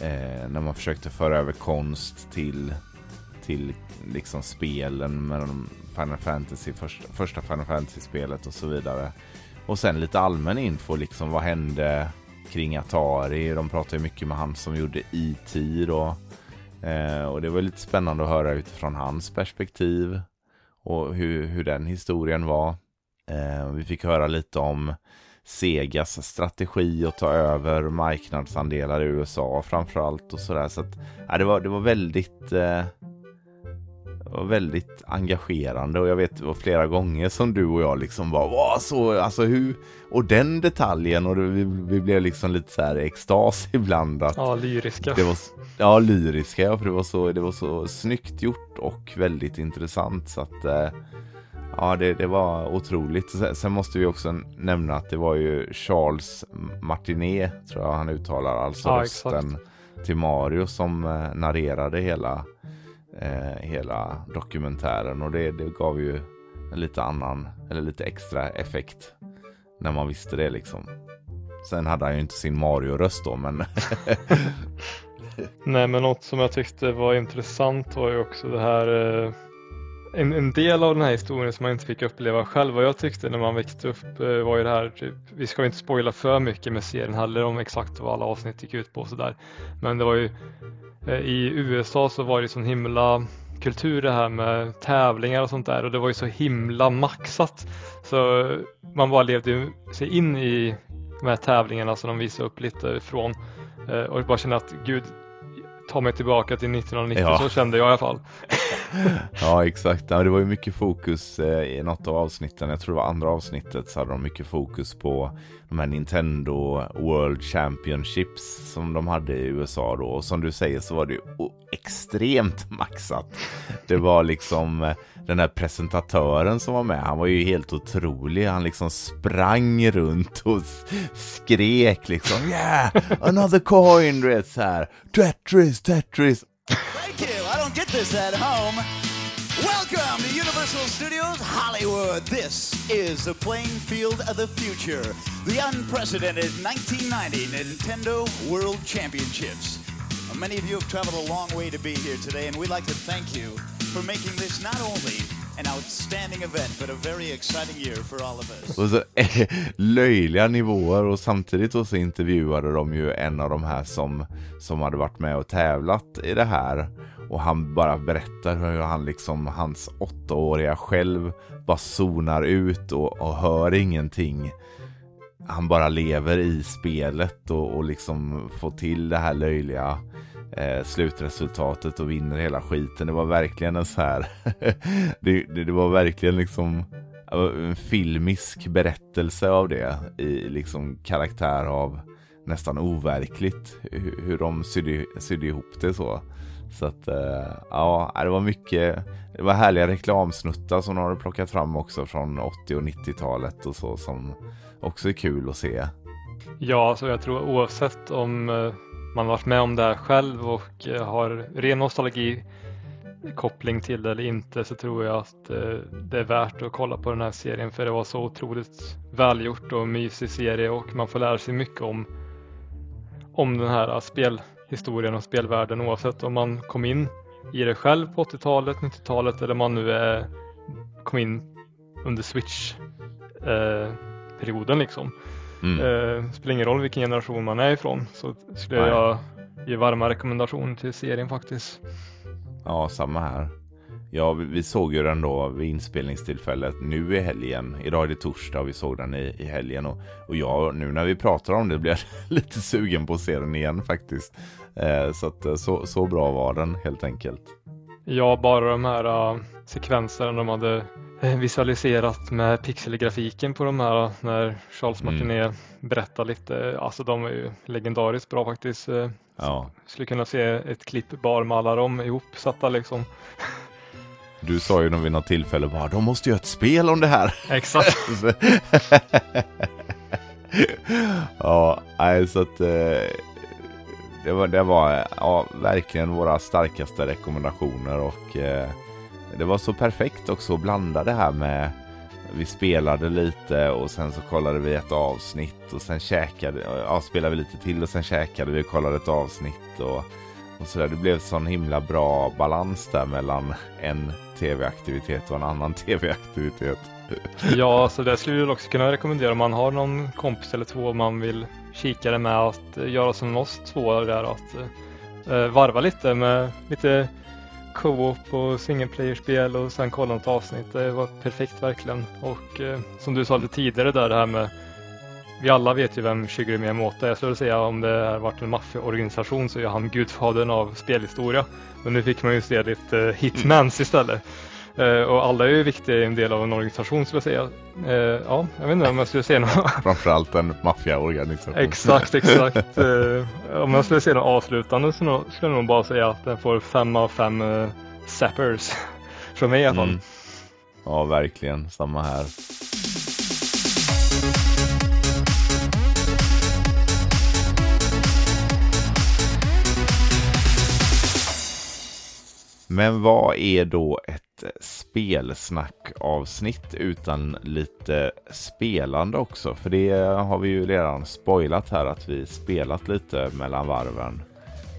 [SPEAKER 1] eh, när man försökte föra över konst till, till liksom spelen med de Final Fantasy, första, första Final Fantasy-spelet och så vidare. Och sen lite allmän info, liksom vad hände kring Atari? De pratade mycket med han som gjorde E.T. då. Eh, och det var lite spännande att höra utifrån hans perspektiv och hur, hur den historien var. Eh, vi fick höra lite om Segas strategi att ta över marknadsandelar i USA framförallt och sådär. Så att, ja, det, var, det var väldigt eh, var väldigt engagerande och jag vet det var flera gånger som du och jag liksom var Åh, så, alltså hur, och den detaljen och det, vi, vi blev liksom lite så här extas ibland. Att
[SPEAKER 2] ja, lyriska.
[SPEAKER 1] Det var, ja, lyriska, ja, för det var, så, det var så snyggt gjort och väldigt intressant så att eh, Ja, det, det var otroligt. Sen, sen, måste vi också nämna att det var ju Charles Martinet, tror jag han uttalar, alltså ja, rösten exakt. till Mario som eh, narrerade hela eh, hela dokumentären och det, det gav ju en lite annan eller lite extra effekt när man visste det liksom. Sen hade han ju inte sin Mario-röst då men
[SPEAKER 2] Nej men något som jag tyckte var intressant var ju också det här eh, en, en, del av den här historien som man inte fick uppleva själv vad jag tyckte när man växte upp eh, var ju det här, typ, vi ska inte spoila för mycket med serien heller om exakt vad alla avsnitt gick ut på och sådär. Men det var ju i USA så var det sån himla kultur det här med tävlingar och sånt där och det var ju så himla maxat. Så man bara levde sig in i de här tävlingarna som de visade upp lite ifrån eh, och bara kände att gud, ta mig tillbaka till 1990, ja. så kände jag i alla fall.
[SPEAKER 1] ja exakt, det var ju mycket fokus eh, i något av avsnitten, jag tror det var andra avsnittet så hade de mycket fokus på de här Nintendo World Championships som de hade i USA då och som du säger så var det ju extremt maxat. Det var liksom eh, den här presentatören som var med, han var ju helt otrolig. Han liksom sprang runt och skrek liksom yeah, another coin, du vet så här. Tetris, Tetris. Thank you, I don't get this at home. Welcome Universal Studios Hollywood. This is the playing field of the future. The unprecedented 1990 Nintendo World Championships.
[SPEAKER 3] Many of you have traveled a long way to be here today, and we'd like to thank you for making this not only an outstanding event, but a very exciting year for all of us.
[SPEAKER 1] Och så löjliga nivåer och samtidigt så intervjuade de ju en av de här som, som hade varit med och tävlat i det här. Och han bara berättar hur han liksom, hans åttaåriga själv bara zonar ut och, och hör ingenting. Han bara lever i spelet och, och liksom får till det här löjliga eh, slutresultatet och vinner hela skiten. Det var verkligen en så här, det, det, det, var verkligen liksom en filmisk berättelse av det i liksom karaktär av nästan overkligt hur, hur de sydde, sydde ihop det så. Så att eh, ja, äh, det var mycket, det var härliga reklamsnuttar som de hade plockat fram också från 80 och 90-talet och så som också är kul att se.
[SPEAKER 2] Ja, så jag tror oavsett om eh, man varit med om det här själv och eh, har ren nostalgi koppling till det eller inte så tror jag att det är värt att kolla på den här serien för det var så otroligt välgjort och mysig serie och man får lära sig mycket om, om den här spel historien och spelvärlden oavsett om man kom in i det själv på 80-talet, 90-talet eller man nu är, kom in under Switch-perioden eh, liksom. Mm. Eh, spelar ingen roll vilken generation man är ifrån så skulle Nej. jag ge varma rekommendationer till serien faktiskt.
[SPEAKER 1] Ja, samma här. Ja, vi, såg ju den då vid inspelningstillfället nu i helgen. Idag är det torsdag och vi såg den i, i helgen. Och, och jag, nu när vi pratar om det blir jag lite sugen på att se den igen faktiskt. Eh, så, att, eh, så, så bra var den helt enkelt.
[SPEAKER 2] Ja, bara de här uh, sekvenserna de hade uh, visualiserat med pixelgrafiken på de här när Charles mm. Martinet berättar lite. Alltså de är ju legendariskt bra faktiskt. Ja. Skulle kunna se ett klipp bara med alla dem ihopsatta liksom.
[SPEAKER 1] Du sa ju vid något tillfälle bara, de måste göra ett spel om det här.
[SPEAKER 2] Exakt.
[SPEAKER 1] ja, nej så att eh, det var, det var ja, verkligen våra starkaste rekommendationer och eh, det var så perfekt också att blanda det här med vi spelade lite och sen så kollade vi ett avsnitt och sen käkade, ja, spelade vi lite till och sen käkade vi och kollade ett avsnitt och, och sådär. Det blev sån himla bra balans där mellan en tv-aktivitet och en annan tv-aktivitet.
[SPEAKER 2] Ja, så det skulle jag också kunna rekommendera om man har någon kompis eller två man vill kika det med att eh, göra som oss två där att uh, varva lite med lite co-op och single player-spel och sen kolla något avsnitt. Det var perfekt verkligen. Och uh, som du sa lite tidigare där det här med vi alla vet ju vem Shigeru Miyamoto är. Jag skulle säga om det har varit en maffiaorganisation så är han gudfadern av spelhistoria. Men nu fick man ju se lite uh, hitmans istället. Uh, och alla är ju viktiga i en del av en organisation skulle jag säga. Uh, ja, jag vet inte om jag skulle säga något.
[SPEAKER 1] Framförallt en maffiaorganisation.
[SPEAKER 2] exakt, exakt. Uh, om jag skulle säga något avslutande så skulle jag nog bara säga att den får fem av fem uh, zappers. Från mig i alla fall. Mm.
[SPEAKER 1] Ja, verkligen. Samma här. Men vad är då ett spelsnackavsnitt utan lite spelande också? För det har vi ju redan spoilat här att vi spelat lite mellan varven.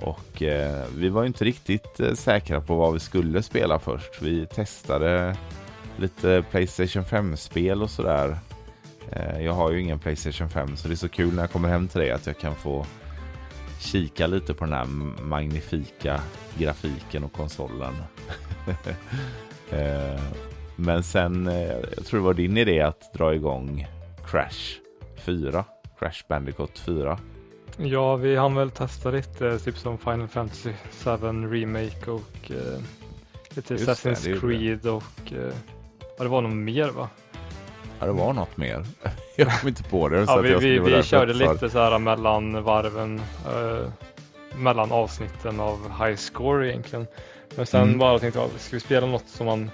[SPEAKER 1] Och eh, vi var inte riktigt eh, säkra på vad vi skulle spela först. Vi testade lite Playstation 5-spel och sådär. Eh, jag har ju ingen Playstation 5 så det är så kul när jag kommer hem till dig att jag kan få kika lite på den här magnifika grafiken och konsolen. Eh, men sen, eh, jag tror det var din idé att dra igång Crash 4, Crash Bandicoot 4.
[SPEAKER 2] Ja, vi hann väl testa lite, typ som Final Fantasy 7 Remake och eh, lite Just Assassin's det, det Creed och eh, ja, det var nog mer va?
[SPEAKER 1] Ja, det var något mer. jag kom inte på det.
[SPEAKER 2] ja, vi vi, vi körde lite så här mellan varven, eh, mellan avsnitten av High Score egentligen. Men sen mm. bara tänkte jag, ska vi spela något som man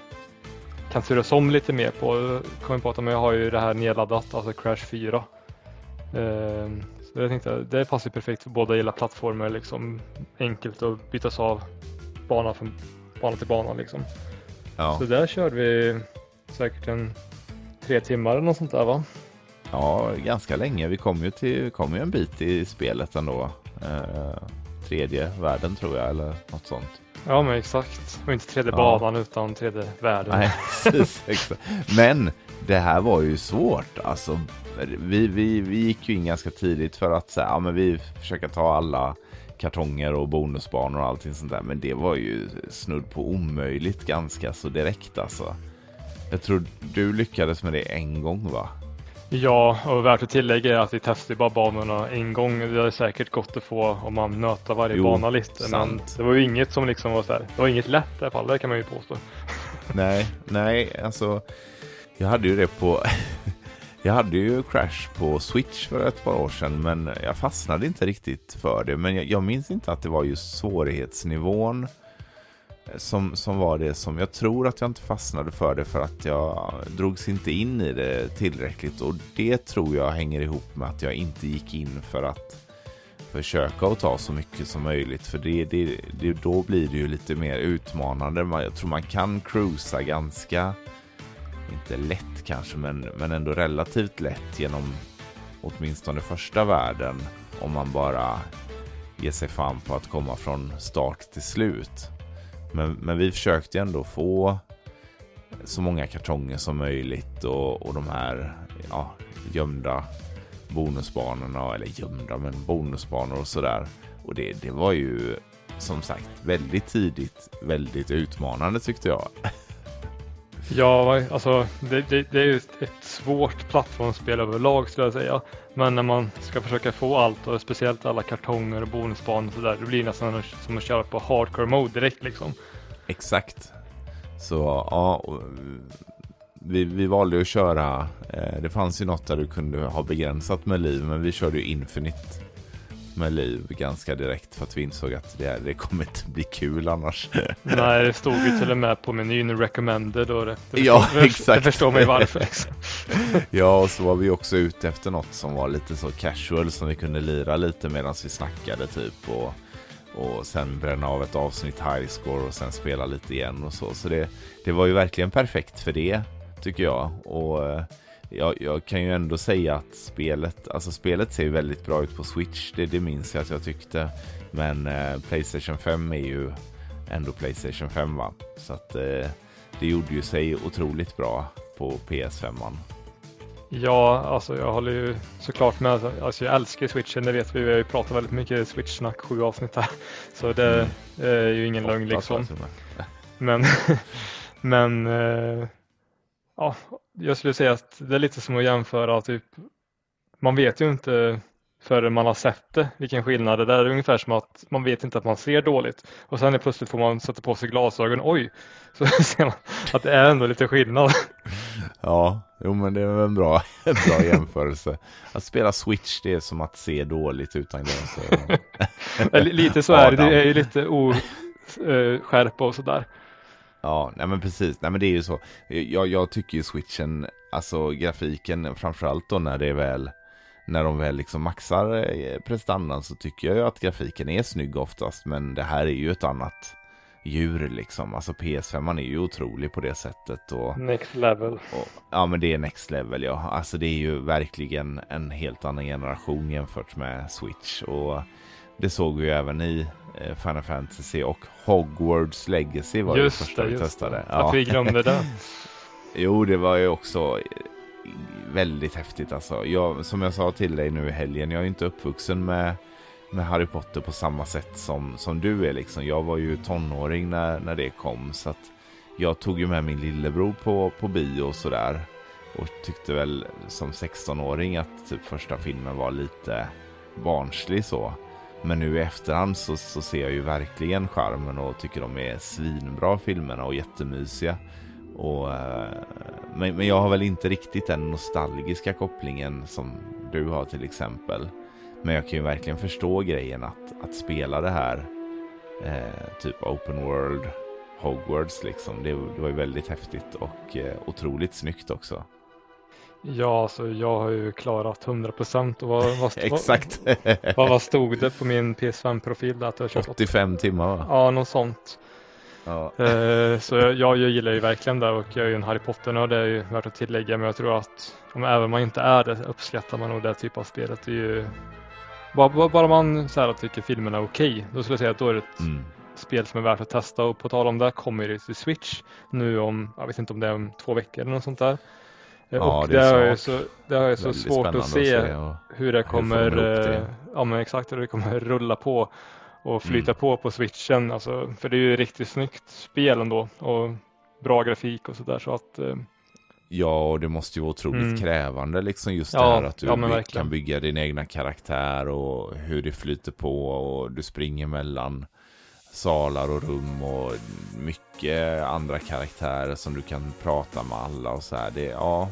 [SPEAKER 2] kan turas om lite mer på? Kom på att jag har ju det här nedladdat, alltså Crash 4. Eh, så jag tänkte det passar perfekt för båda gillar plattformar, liksom enkelt att bytas av bana från bana till bana liksom. Ja. Så där körde vi säkert en tre timmar eller något sånt där va?
[SPEAKER 1] Ja, ganska länge. Vi kom ju, till, kom ju en bit i spelet ändå. Eh, tredje världen tror jag, eller något sånt.
[SPEAKER 2] Ja, men exakt. Och inte tredje
[SPEAKER 1] Ja.
[SPEAKER 2] banan utan tredje världen.
[SPEAKER 1] Nej, precis. Exakt. Men det här var ju svårt. Alltså, vi, vi, vi gick ju in ganska tidigt för att säga, ja, men vi försöker ta alla kartonger och bonusbanor och allting sånt där. Men det var ju snudd på omöjligt ganska så direkt alltså. Jag tror du lyckades med det en gång va?
[SPEAKER 2] Ja, och värt att tillägga är att vi testade bara banorna en gång. Det är säkert gott att få om man nöter varje
[SPEAKER 1] Jo,
[SPEAKER 2] bana lite. Men det var ju inget som liksom var så här. Det var inget lätt i alla fall, det kan man ju påstå.
[SPEAKER 1] Nej, nej, alltså. Jag hade ju det på... Jag hade ju Crash på Switch för ett par år sedan men jag fastnade inte riktigt för det. Men jag, jag minns inte att det var just svårighetsnivån Eh, som, som var det som... Jag tror att jag inte fastnade för det för att jag drogs inte in i det tillräckligt och det tror jag hänger ihop med att jag inte gick in för att försöka att ta så mycket som möjligt för det, det, det, då blir det ju lite mer utmanande. Man, jag tror man kan cruisa ganska, inte lätt kanske, men, men ändå relativt lätt genom åtminstone första världen om man bara ger sig fan på att komma från start till slut. Men, men vi försökte ändå få så många kartonger som möjligt och, och de här ja, gömda bonusbanorna, eller gömda men bonusbanor och sådär. Och det, det var ju som sagt väldigt tidigt väldigt utmanande tyckte jag.
[SPEAKER 2] Ja, alltså det, det, det är ju ett, svårt plattformsspel överlag skulle jag säga. Men när man ska försöka få allt och speciellt alla kartonger och bonusbanor och sådär. Det blir nästan som att köra på hardcore mode direkt liksom.
[SPEAKER 1] Exakt. Så ja, vi, vi valde att köra, eh, det fanns ju något där du kunde ha begränsat med liv, men vi körde ju Infinite med liv ganska direkt för att vi insåg att det, det kommer inte bli kul annars.
[SPEAKER 2] Nej, det stod ju till och med på menyn recommended och det, det
[SPEAKER 1] Ja,
[SPEAKER 2] förstår,
[SPEAKER 1] exakt.
[SPEAKER 2] Det förstår man ju varför.
[SPEAKER 1] ja, och så var vi också ute efter något som var lite så casual som vi kunde lira lite medan vi snackade typ och, och sen bränna av ett avsnitt high score och sen spela lite igen och så. Så det, det var ju verkligen perfekt för det tycker jag. Och eh, jag, jag kan ju ändå säga att spelet, alltså spelet ser väldigt bra ut på Switch. Det, det minns jag att jag tyckte. Men eh, Playstation 5 är ju ändå Playstation 5 va. Så att eh, det gjorde ju sig otroligt bra på PS5. -man.
[SPEAKER 2] Ja, alltså jag håller ju såklart med. Alltså jag älskar switchen, det vet vi. Vi har ju pratat väldigt mycket switch-snack, sju avsnitt här. Så det
[SPEAKER 1] Mm.
[SPEAKER 2] är ju ingen lögn liksom. Men, men eh, ja, jag skulle säga att det är lite som att jämföra typ. Man vet ju inte förrän man har sett det vilken skillnad det är. Det är ungefär som att man vet inte att man ser dåligt och sen är plötsligt får man sätta på sig glasögon. Oj, så ser man att det är ändå lite skillnad.
[SPEAKER 1] Ja, jo men det är en bra, en bra jämförelse. Att spela Switch det är som att se dåligt utan glasögon.
[SPEAKER 2] Lite så är det. Det är ju lite oskärpa och sådär.
[SPEAKER 1] Ja, nej men precis. Nej men det är ju så. Jag, jag tycker ju switchen, alltså grafiken, framförallt då när det är väl, när de väl liksom maxar eh, prestandan så tycker jag ju att grafiken är snygg oftast. Men det här är ju ett annat djur liksom. Alltså PS5 är ju otrolig på det sättet. Och,
[SPEAKER 2] Next level.
[SPEAKER 1] och, ja men det är next level ja. Alltså det är ju verkligen en helt annan generation jämfört med Switch. Och det såg vi ju även i eh, Final Fantasy och Hogwarts Legacy var ju det
[SPEAKER 2] Just
[SPEAKER 1] första
[SPEAKER 2] det,
[SPEAKER 1] vi
[SPEAKER 2] just
[SPEAKER 1] testade.
[SPEAKER 2] det. Att vi glömde det.
[SPEAKER 1] Jo, det var ju också eh, väldigt häftigt alltså. Jag, som jag sa till dig nu i helgen, jag är inte uppvuxen med, med Harry Potter på samma sätt som, som du är liksom. Jag var ju tonåring när, när det kom så att jag tog ju med min lillebror på, på bio och sådär. Och tyckte väl som 16-åring att typ första filmen var lite barnslig så. Men nu i efterhand så, så ser jag ju verkligen charmen och tycker de är svinbra filmerna och jättemysiga. Och, eh, men, men jag har väl inte riktigt den nostalgiska kopplingen som du har till exempel. Men jag kan ju verkligen förstå grejen att, att spela det här eh, typ open world Hogwarts liksom. Det, det var ju väldigt häftigt och eh, otroligt snyggt också.
[SPEAKER 2] Ja, alltså jag har ju klarat 100 procent och vad, vad,
[SPEAKER 1] Exakt.
[SPEAKER 2] Vad, vad, stod det på min PS5-profil? där Att jag kört
[SPEAKER 1] 85 timmar va?
[SPEAKER 2] Ja, något sånt.
[SPEAKER 1] Ja.
[SPEAKER 2] Eh, så jag, jag gillar ju verkligen det och jag är ju en Harry Potter-nörd, det är ju värt att tillägga. Men jag tror att om även man inte är det uppskattar man nog det typ av spelet. Det är ju bara, bara man så här, tycker filmerna är okej, okay, då skulle jag säga att då är det ett
[SPEAKER 1] Mm.
[SPEAKER 2] spel som är värt att testa och på tal om det kommer det till Switch nu om, jag vet inte om det är om två veckor eller något sånt där.
[SPEAKER 1] Ja,
[SPEAKER 2] och
[SPEAKER 1] det
[SPEAKER 2] det, har så, det har jag så svårt att se
[SPEAKER 1] och-
[SPEAKER 2] hur det
[SPEAKER 1] hur
[SPEAKER 2] kommer,
[SPEAKER 1] ihop det?
[SPEAKER 2] eh, ja men exakt hur det kommer rulla på och flyta
[SPEAKER 1] Mm.
[SPEAKER 2] på på switchen. Alltså, för det är ju riktigt snyggt spel ändå och bra grafik och sådär så att eh,
[SPEAKER 1] Ja, och det måste ju vara otroligt
[SPEAKER 2] Mm.
[SPEAKER 1] krävande liksom just
[SPEAKER 2] Ja,
[SPEAKER 1] det här att du
[SPEAKER 2] ja,
[SPEAKER 1] kan bygga din egna karaktär och hur det flyter på och du springer mellan salar och rum och mycket andra karaktärer som du kan prata med alla och så här. Det, ja,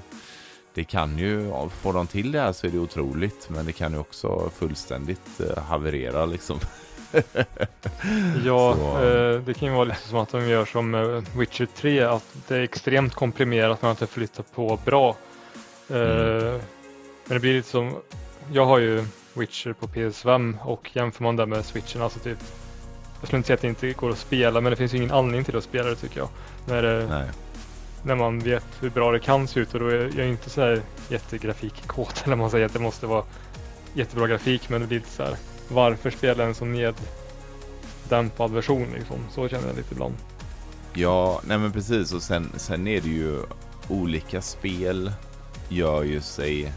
[SPEAKER 1] det kan ju, får de till det här så är det otroligt, men det kan ju också fullständigt eh, haverera liksom.
[SPEAKER 2] Ja, eh, det kan ju vara lite som att de gör som eh, Witcher 3, att det är extremt komprimerat att det flyttar på bra. Eh,
[SPEAKER 1] Mm.
[SPEAKER 2] Men det blir lite som, jag har ju Witcher på PS5 och jämför man det med Switchen, alltså typ, jag skulle inte säga att det inte går att spela, men det finns ju ingen anledning till att spela det tycker jag. När, det,
[SPEAKER 1] Nej.
[SPEAKER 2] när man vet hur bra det kan se ut och då är jag inte så här jättegrafikkåt eller man säger att det måste vara jättebra grafik, men det blir lite så här, varför spela en så neddämpad version liksom? Så känner jag lite ibland.
[SPEAKER 1] Ja, nej men precis. Och sen, sen är det ju olika spel gör ju sig...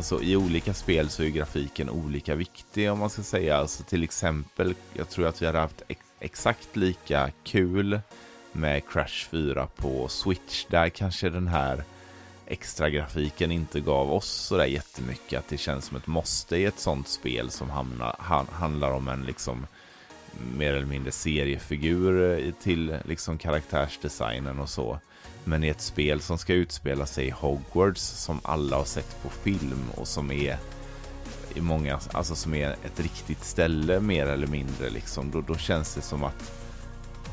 [SPEAKER 1] Alltså i olika spel så är grafiken olika viktig om man ska säga. Alltså till exempel, jag tror att vi hade haft ex exakt lika kul med Crash 4 på Switch. Där kanske den här extra grafiken inte gav oss sådär jättemycket. Att det känns som ett måste i ett sånt spel som hamnar, han, handlar om en liksom mer eller mindre seriefigur eh, till liksom karaktärsdesignen och så. Men i ett spel som ska utspela sig i Hogwarts som alla har sett på film och som är i många, alltså som är ett riktigt ställe mer eller mindre liksom. Då, då känns det som att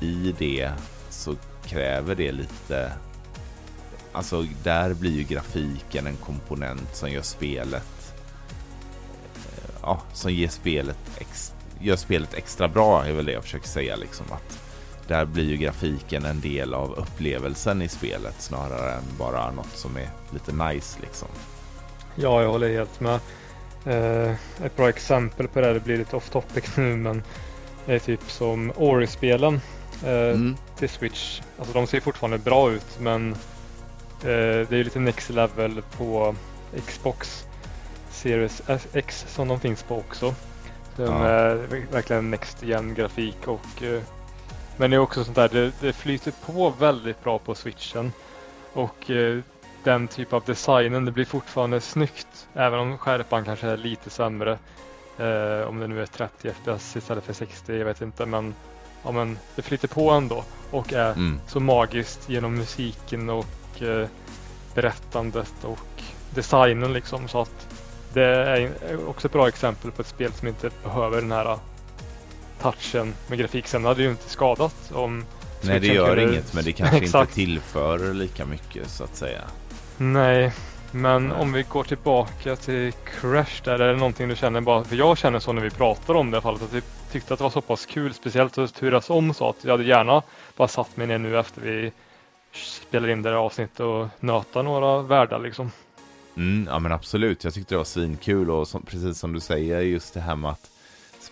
[SPEAKER 1] i det så kräver det lite Alltså där blir ju grafiken en komponent som gör spelet eh, Ja, som ger spelet ex, gör spelet extra bra är väl det jag försöker säga liksom att där blir ju grafiken en del av upplevelsen i spelet snarare än bara något som är lite nice liksom.
[SPEAKER 2] Ja, jag håller helt med. Eh, ett bra exempel på det här, det blir lite off topic nu, men det är typ som Ori-spelen eh,
[SPEAKER 1] Mm.
[SPEAKER 2] till Switch. Alltså de ser fortfarande bra ut, men eh, det är ju lite next level på Xbox Series X som de finns på också. Som
[SPEAKER 1] Ja.
[SPEAKER 2] är verkligen next gen grafik och eh, men det är också sånt där, det, det flyter på väldigt bra på switchen. Och eh, den typ av designen, det blir fortfarande snyggt. Även om skärpan kanske är lite sämre. Eh, om det nu är 30 FPS istället för 60, jag vet inte. Men, ja, men det flyter på ändå och är
[SPEAKER 1] Mm.
[SPEAKER 2] så magiskt genom musiken och eh, berättandet och designen liksom. Så att det är också ett bra exempel på ett spel som inte behöver den här touchen med grafik. Sen hade ju inte skadat om
[SPEAKER 1] Nej det gör
[SPEAKER 2] kunde-
[SPEAKER 1] inget men det kanske inte tillför lika mycket så att säga.
[SPEAKER 2] Nej, men
[SPEAKER 1] Nej.
[SPEAKER 2] om vi går tillbaka till Crash där, är det någonting du känner bara, för jag känner så när vi pratar om det i alla fall, att jag tyckte att det var så pass kul, speciellt att turas om så att jag hade gärna bara satt mig ner nu efter vi spelar in det här avsnittet och nöta några världar liksom.
[SPEAKER 1] Mm, ja men absolut, jag tyckte det var svinkul och som, precis som du säger just det här med att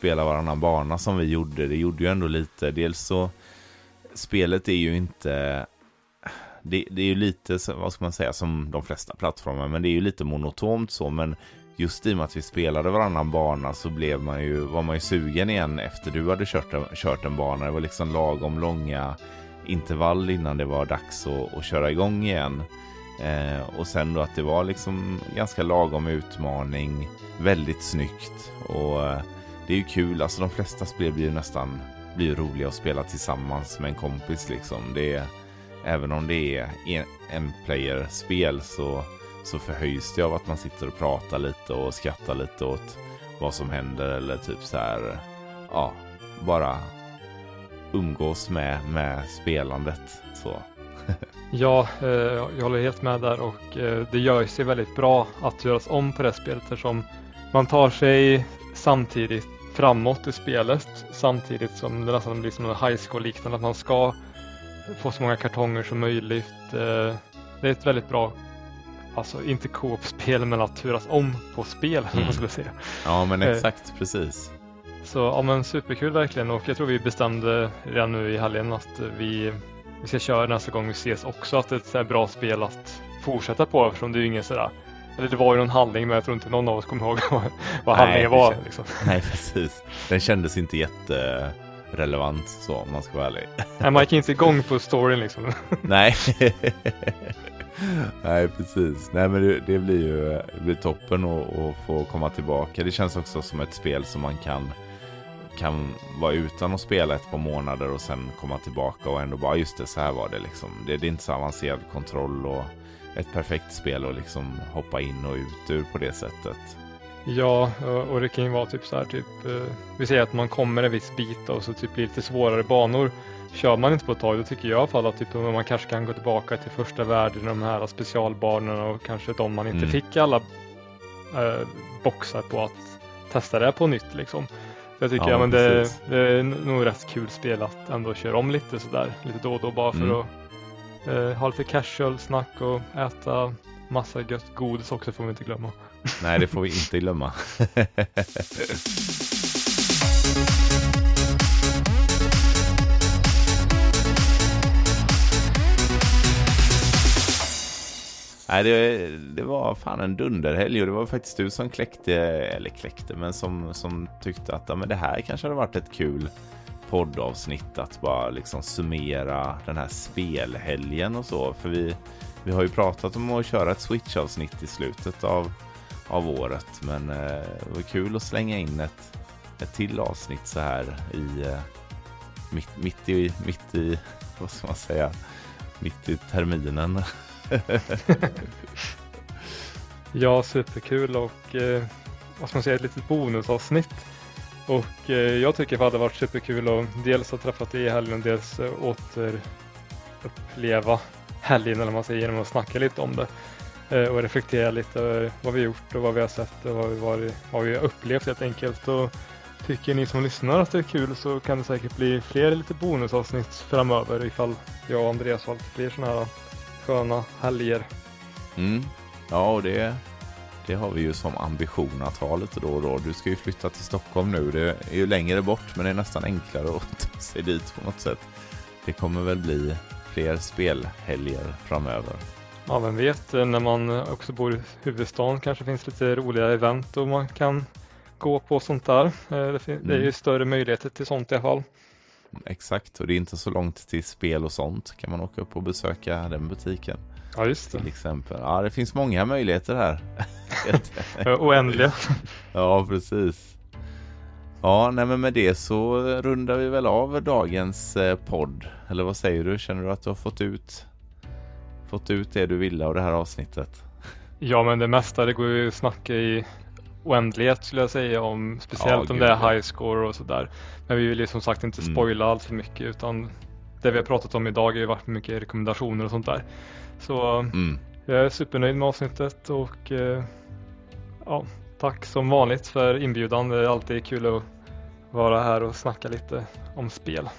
[SPEAKER 1] spela varannan bana som vi gjorde, det gjorde ju ändå lite, dels så spelet är ju inte det, det är ju lite, vad ska man säga, som de flesta plattformar, men det är ju lite monotont så, men just i och med att vi spelade varannan bana så blev man ju, var man ju sugen igen efter du hade kört en, kört en bana. Det var liksom lagom långa intervall innan det var dags att, att köra igång igen. Eh, och sen då att det var liksom ganska lagom utmaning, väldigt snyggt och eh, det är ju kul, alltså de flesta spel blir ju nästan blir roliga att spela tillsammans med en kompis liksom. Det är, även om det är en, en player-spel så, så förhöjs det av att man sitter och pratar lite och skrattar lite åt vad som händer eller typ så här, ja, bara umgås med, med spelandet. Så.
[SPEAKER 2] Ja, eh, jag håller helt med där och eh, det gör sig väldigt bra att göras om på det spelet eftersom man tar sig samtidigt framåt i spelet samtidigt som det nästan blir som en high school-liknande att man ska få så många kartonger som möjligt. Eh, det är ett väldigt bra alltså inte co-op-spel men att turas om på spel, mm. man skulle säga.
[SPEAKER 1] Ja, men exakt, eh, precis.
[SPEAKER 2] Så ja, men superkul verkligen och jag tror vi bestämde redan nu i helgen att vi, vi ska köra nästa gång vi ses också att det är ett bra spel att fortsätta på eftersom det är ju ingen sådär eller det var ju någon handling men jag tror inte någon av oss kommer ihåg vad, vad nej, handlingen var. Liksom.
[SPEAKER 1] Nej precis. Den kändes inte jätterelevant så om man ska vara ärlig.
[SPEAKER 2] Nej man gick inte igång på storyn liksom.
[SPEAKER 1] Nej. Nej precis. Nej men det, det blir ju det blir toppen att få komma tillbaka. Det känns också som ett spel som man kan kan vara utan att spela ett par månader och sen komma tillbaka och ändå bara just det, så här var det liksom. Det, det är inte så avancerad kontroll och ett perfekt spel att liksom hoppa in och ut ur på det sättet.
[SPEAKER 2] Ja, och det kan ju vara typ så här typ, eh, vi säger att man kommer en viss bit och så typ blir det lite svårare banor. Kör man inte på ett tag, då tycker jag i alla fall att typ, man kanske kan gå tillbaka till första världen, de här specialbanorna och kanske de man inte mm. fick alla äh, boxar på att testa det på nytt liksom. Jag tycker ja, ja men det, det, är nog rätt kul spel att ändå köra om lite sådär, lite då och då bara för mm. att Uh, ha lite casual snack och äta massa gött godis också får vi inte glömma.
[SPEAKER 1] Nej, det får vi inte glömma. Nej, det, det, var fan en dunderhelg och det var faktiskt du som kläckte, eller kläckte, men som, som tyckte att ja, men det här kanske hade varit ett kul poddavsnitt att bara liksom summera den här spelhelgen och så. För vi, vi har ju pratat om att köra ett Switch-avsnitt i slutet av, av året. Men eh, det var kul att slänga in ett, ett till avsnitt så här i eh, mitt, mitt, i, mitt i, vad ska man säga, mitt i terminen.
[SPEAKER 2] ja, superkul och eh, vad ska man säga, ett litet bonusavsnitt och eh, jag tycker det hade varit superkul att dels ha träffat dig i helgen, dels eh, återuppleva helgen eller man säger genom att snacka lite om det. Eh, och reflektera lite över vad vi gjort och vad vi har sett och vad vi, varit, vad vi har upplevt helt enkelt. Och tycker ni som lyssnar att det är kul så kan det säkert bli fler lite bonusavsnitt framöver ifall jag och Andreas har lite fler sådana här sköna helger.
[SPEAKER 1] Mm. Ja, och det det har vi ju som ambition att ha lite då och då. Du ska ju flytta till Stockholm nu. Det är ju längre bort men det är nästan enklare att ta sig dit på något sätt. Det kommer väl bli fler spelhelger framöver.
[SPEAKER 2] Ja, vem vet, när man också bor i huvudstaden kanske finns lite roliga event och man kan gå på sånt där. Eh, det är ju mm. större möjligheter till sånt i alla fall.
[SPEAKER 1] Exakt, och det är inte så långt till spel och sånt. Kan man åka upp och besöka den butiken.
[SPEAKER 2] Ja, just
[SPEAKER 1] det. Till exempel. Ja, det finns många möjligheter här.
[SPEAKER 2] Oändliga.
[SPEAKER 1] ja, precis. Ja, nej, men med det så rundar vi väl av dagens eh, podd. Eller vad säger du? Känner du att du har fått ut, fått ut det du ville av det här avsnittet?
[SPEAKER 2] Ja, men det mesta det går ju att snacka i oändlighet skulle jag säga om speciellt ja, om det är high score och sådär. Men vi vill ju som sagt inte mm. spoila mm. allt för mycket utan det vi har pratat om idag har ju varit mycket rekommendationer och sånt där. Så mm. jag är supernöjd med avsnittet och eh, ja, tack som vanligt för inbjudan. Det är alltid kul att vara här och snacka lite om spel.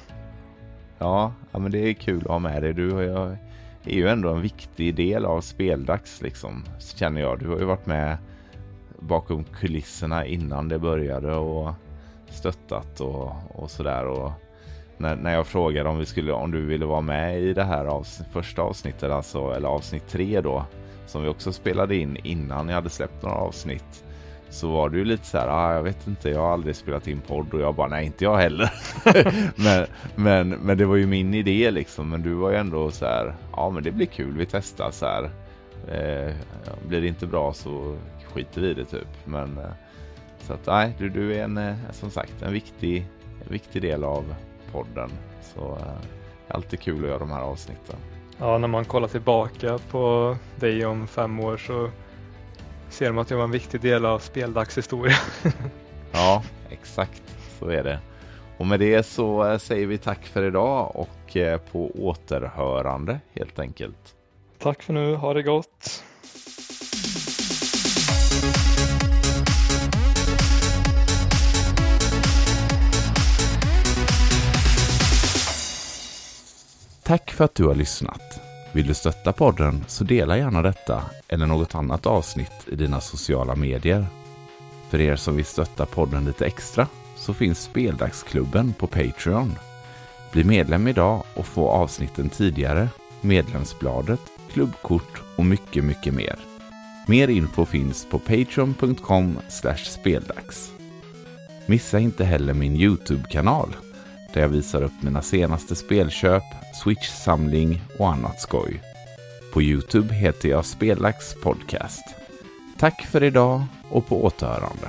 [SPEAKER 1] Ja, ja men det är kul att ha med dig. Du jag är ju ändå en viktig del av speldags liksom, känner jag. Du har ju varit med bakom kulisserna innan det började och stöttat och, och sådär. Och när, när jag frågade om, vi skulle, om du ville vara med i det här avsnitt, första avsnittet, alltså, eller avsnitt tre då, som vi också spelade in innan jag hade släppt några avsnitt. Så var du lite så här, ah, jag vet inte, jag har aldrig spelat in podd och jag bara, nej inte jag heller. men, men, men det var ju min idé liksom, men du var ju ändå så här, ja men det blir kul, vi testar så här. Eh, blir det inte bra så skiter vi i det typ. Men eh, så att nej, du, du är en, eh, som sagt en viktig, en viktig del av podden. Så eh, det är alltid kul att göra de här avsnitten.
[SPEAKER 2] Ja, när man kollar tillbaka på dig om fem år så ser man att jag var en viktig del av speldagshistoria.
[SPEAKER 1] ja, exakt så är det. Och med det så eh, säger vi tack för idag och eh, på återhörande helt enkelt.
[SPEAKER 2] Tack för nu, ha det gott!
[SPEAKER 1] Tack för att du har lyssnat. Vill du stötta podden så dela gärna detta eller något annat avsnitt i dina sociala medier. För er som vill stötta podden lite extra så finns Speldagsklubben på Patreon. Bli medlem idag och få avsnitten tidigare, medlemsbladet, klubbkort och mycket, mycket mer. Mer info finns på patreon.com speldags. Missa inte heller min Youtube-kanal där jag visar upp mina senaste spelköp, Switch-samling och annat skoj. På Youtube heter jag Spelax podcast. Tack för idag och på återhörande.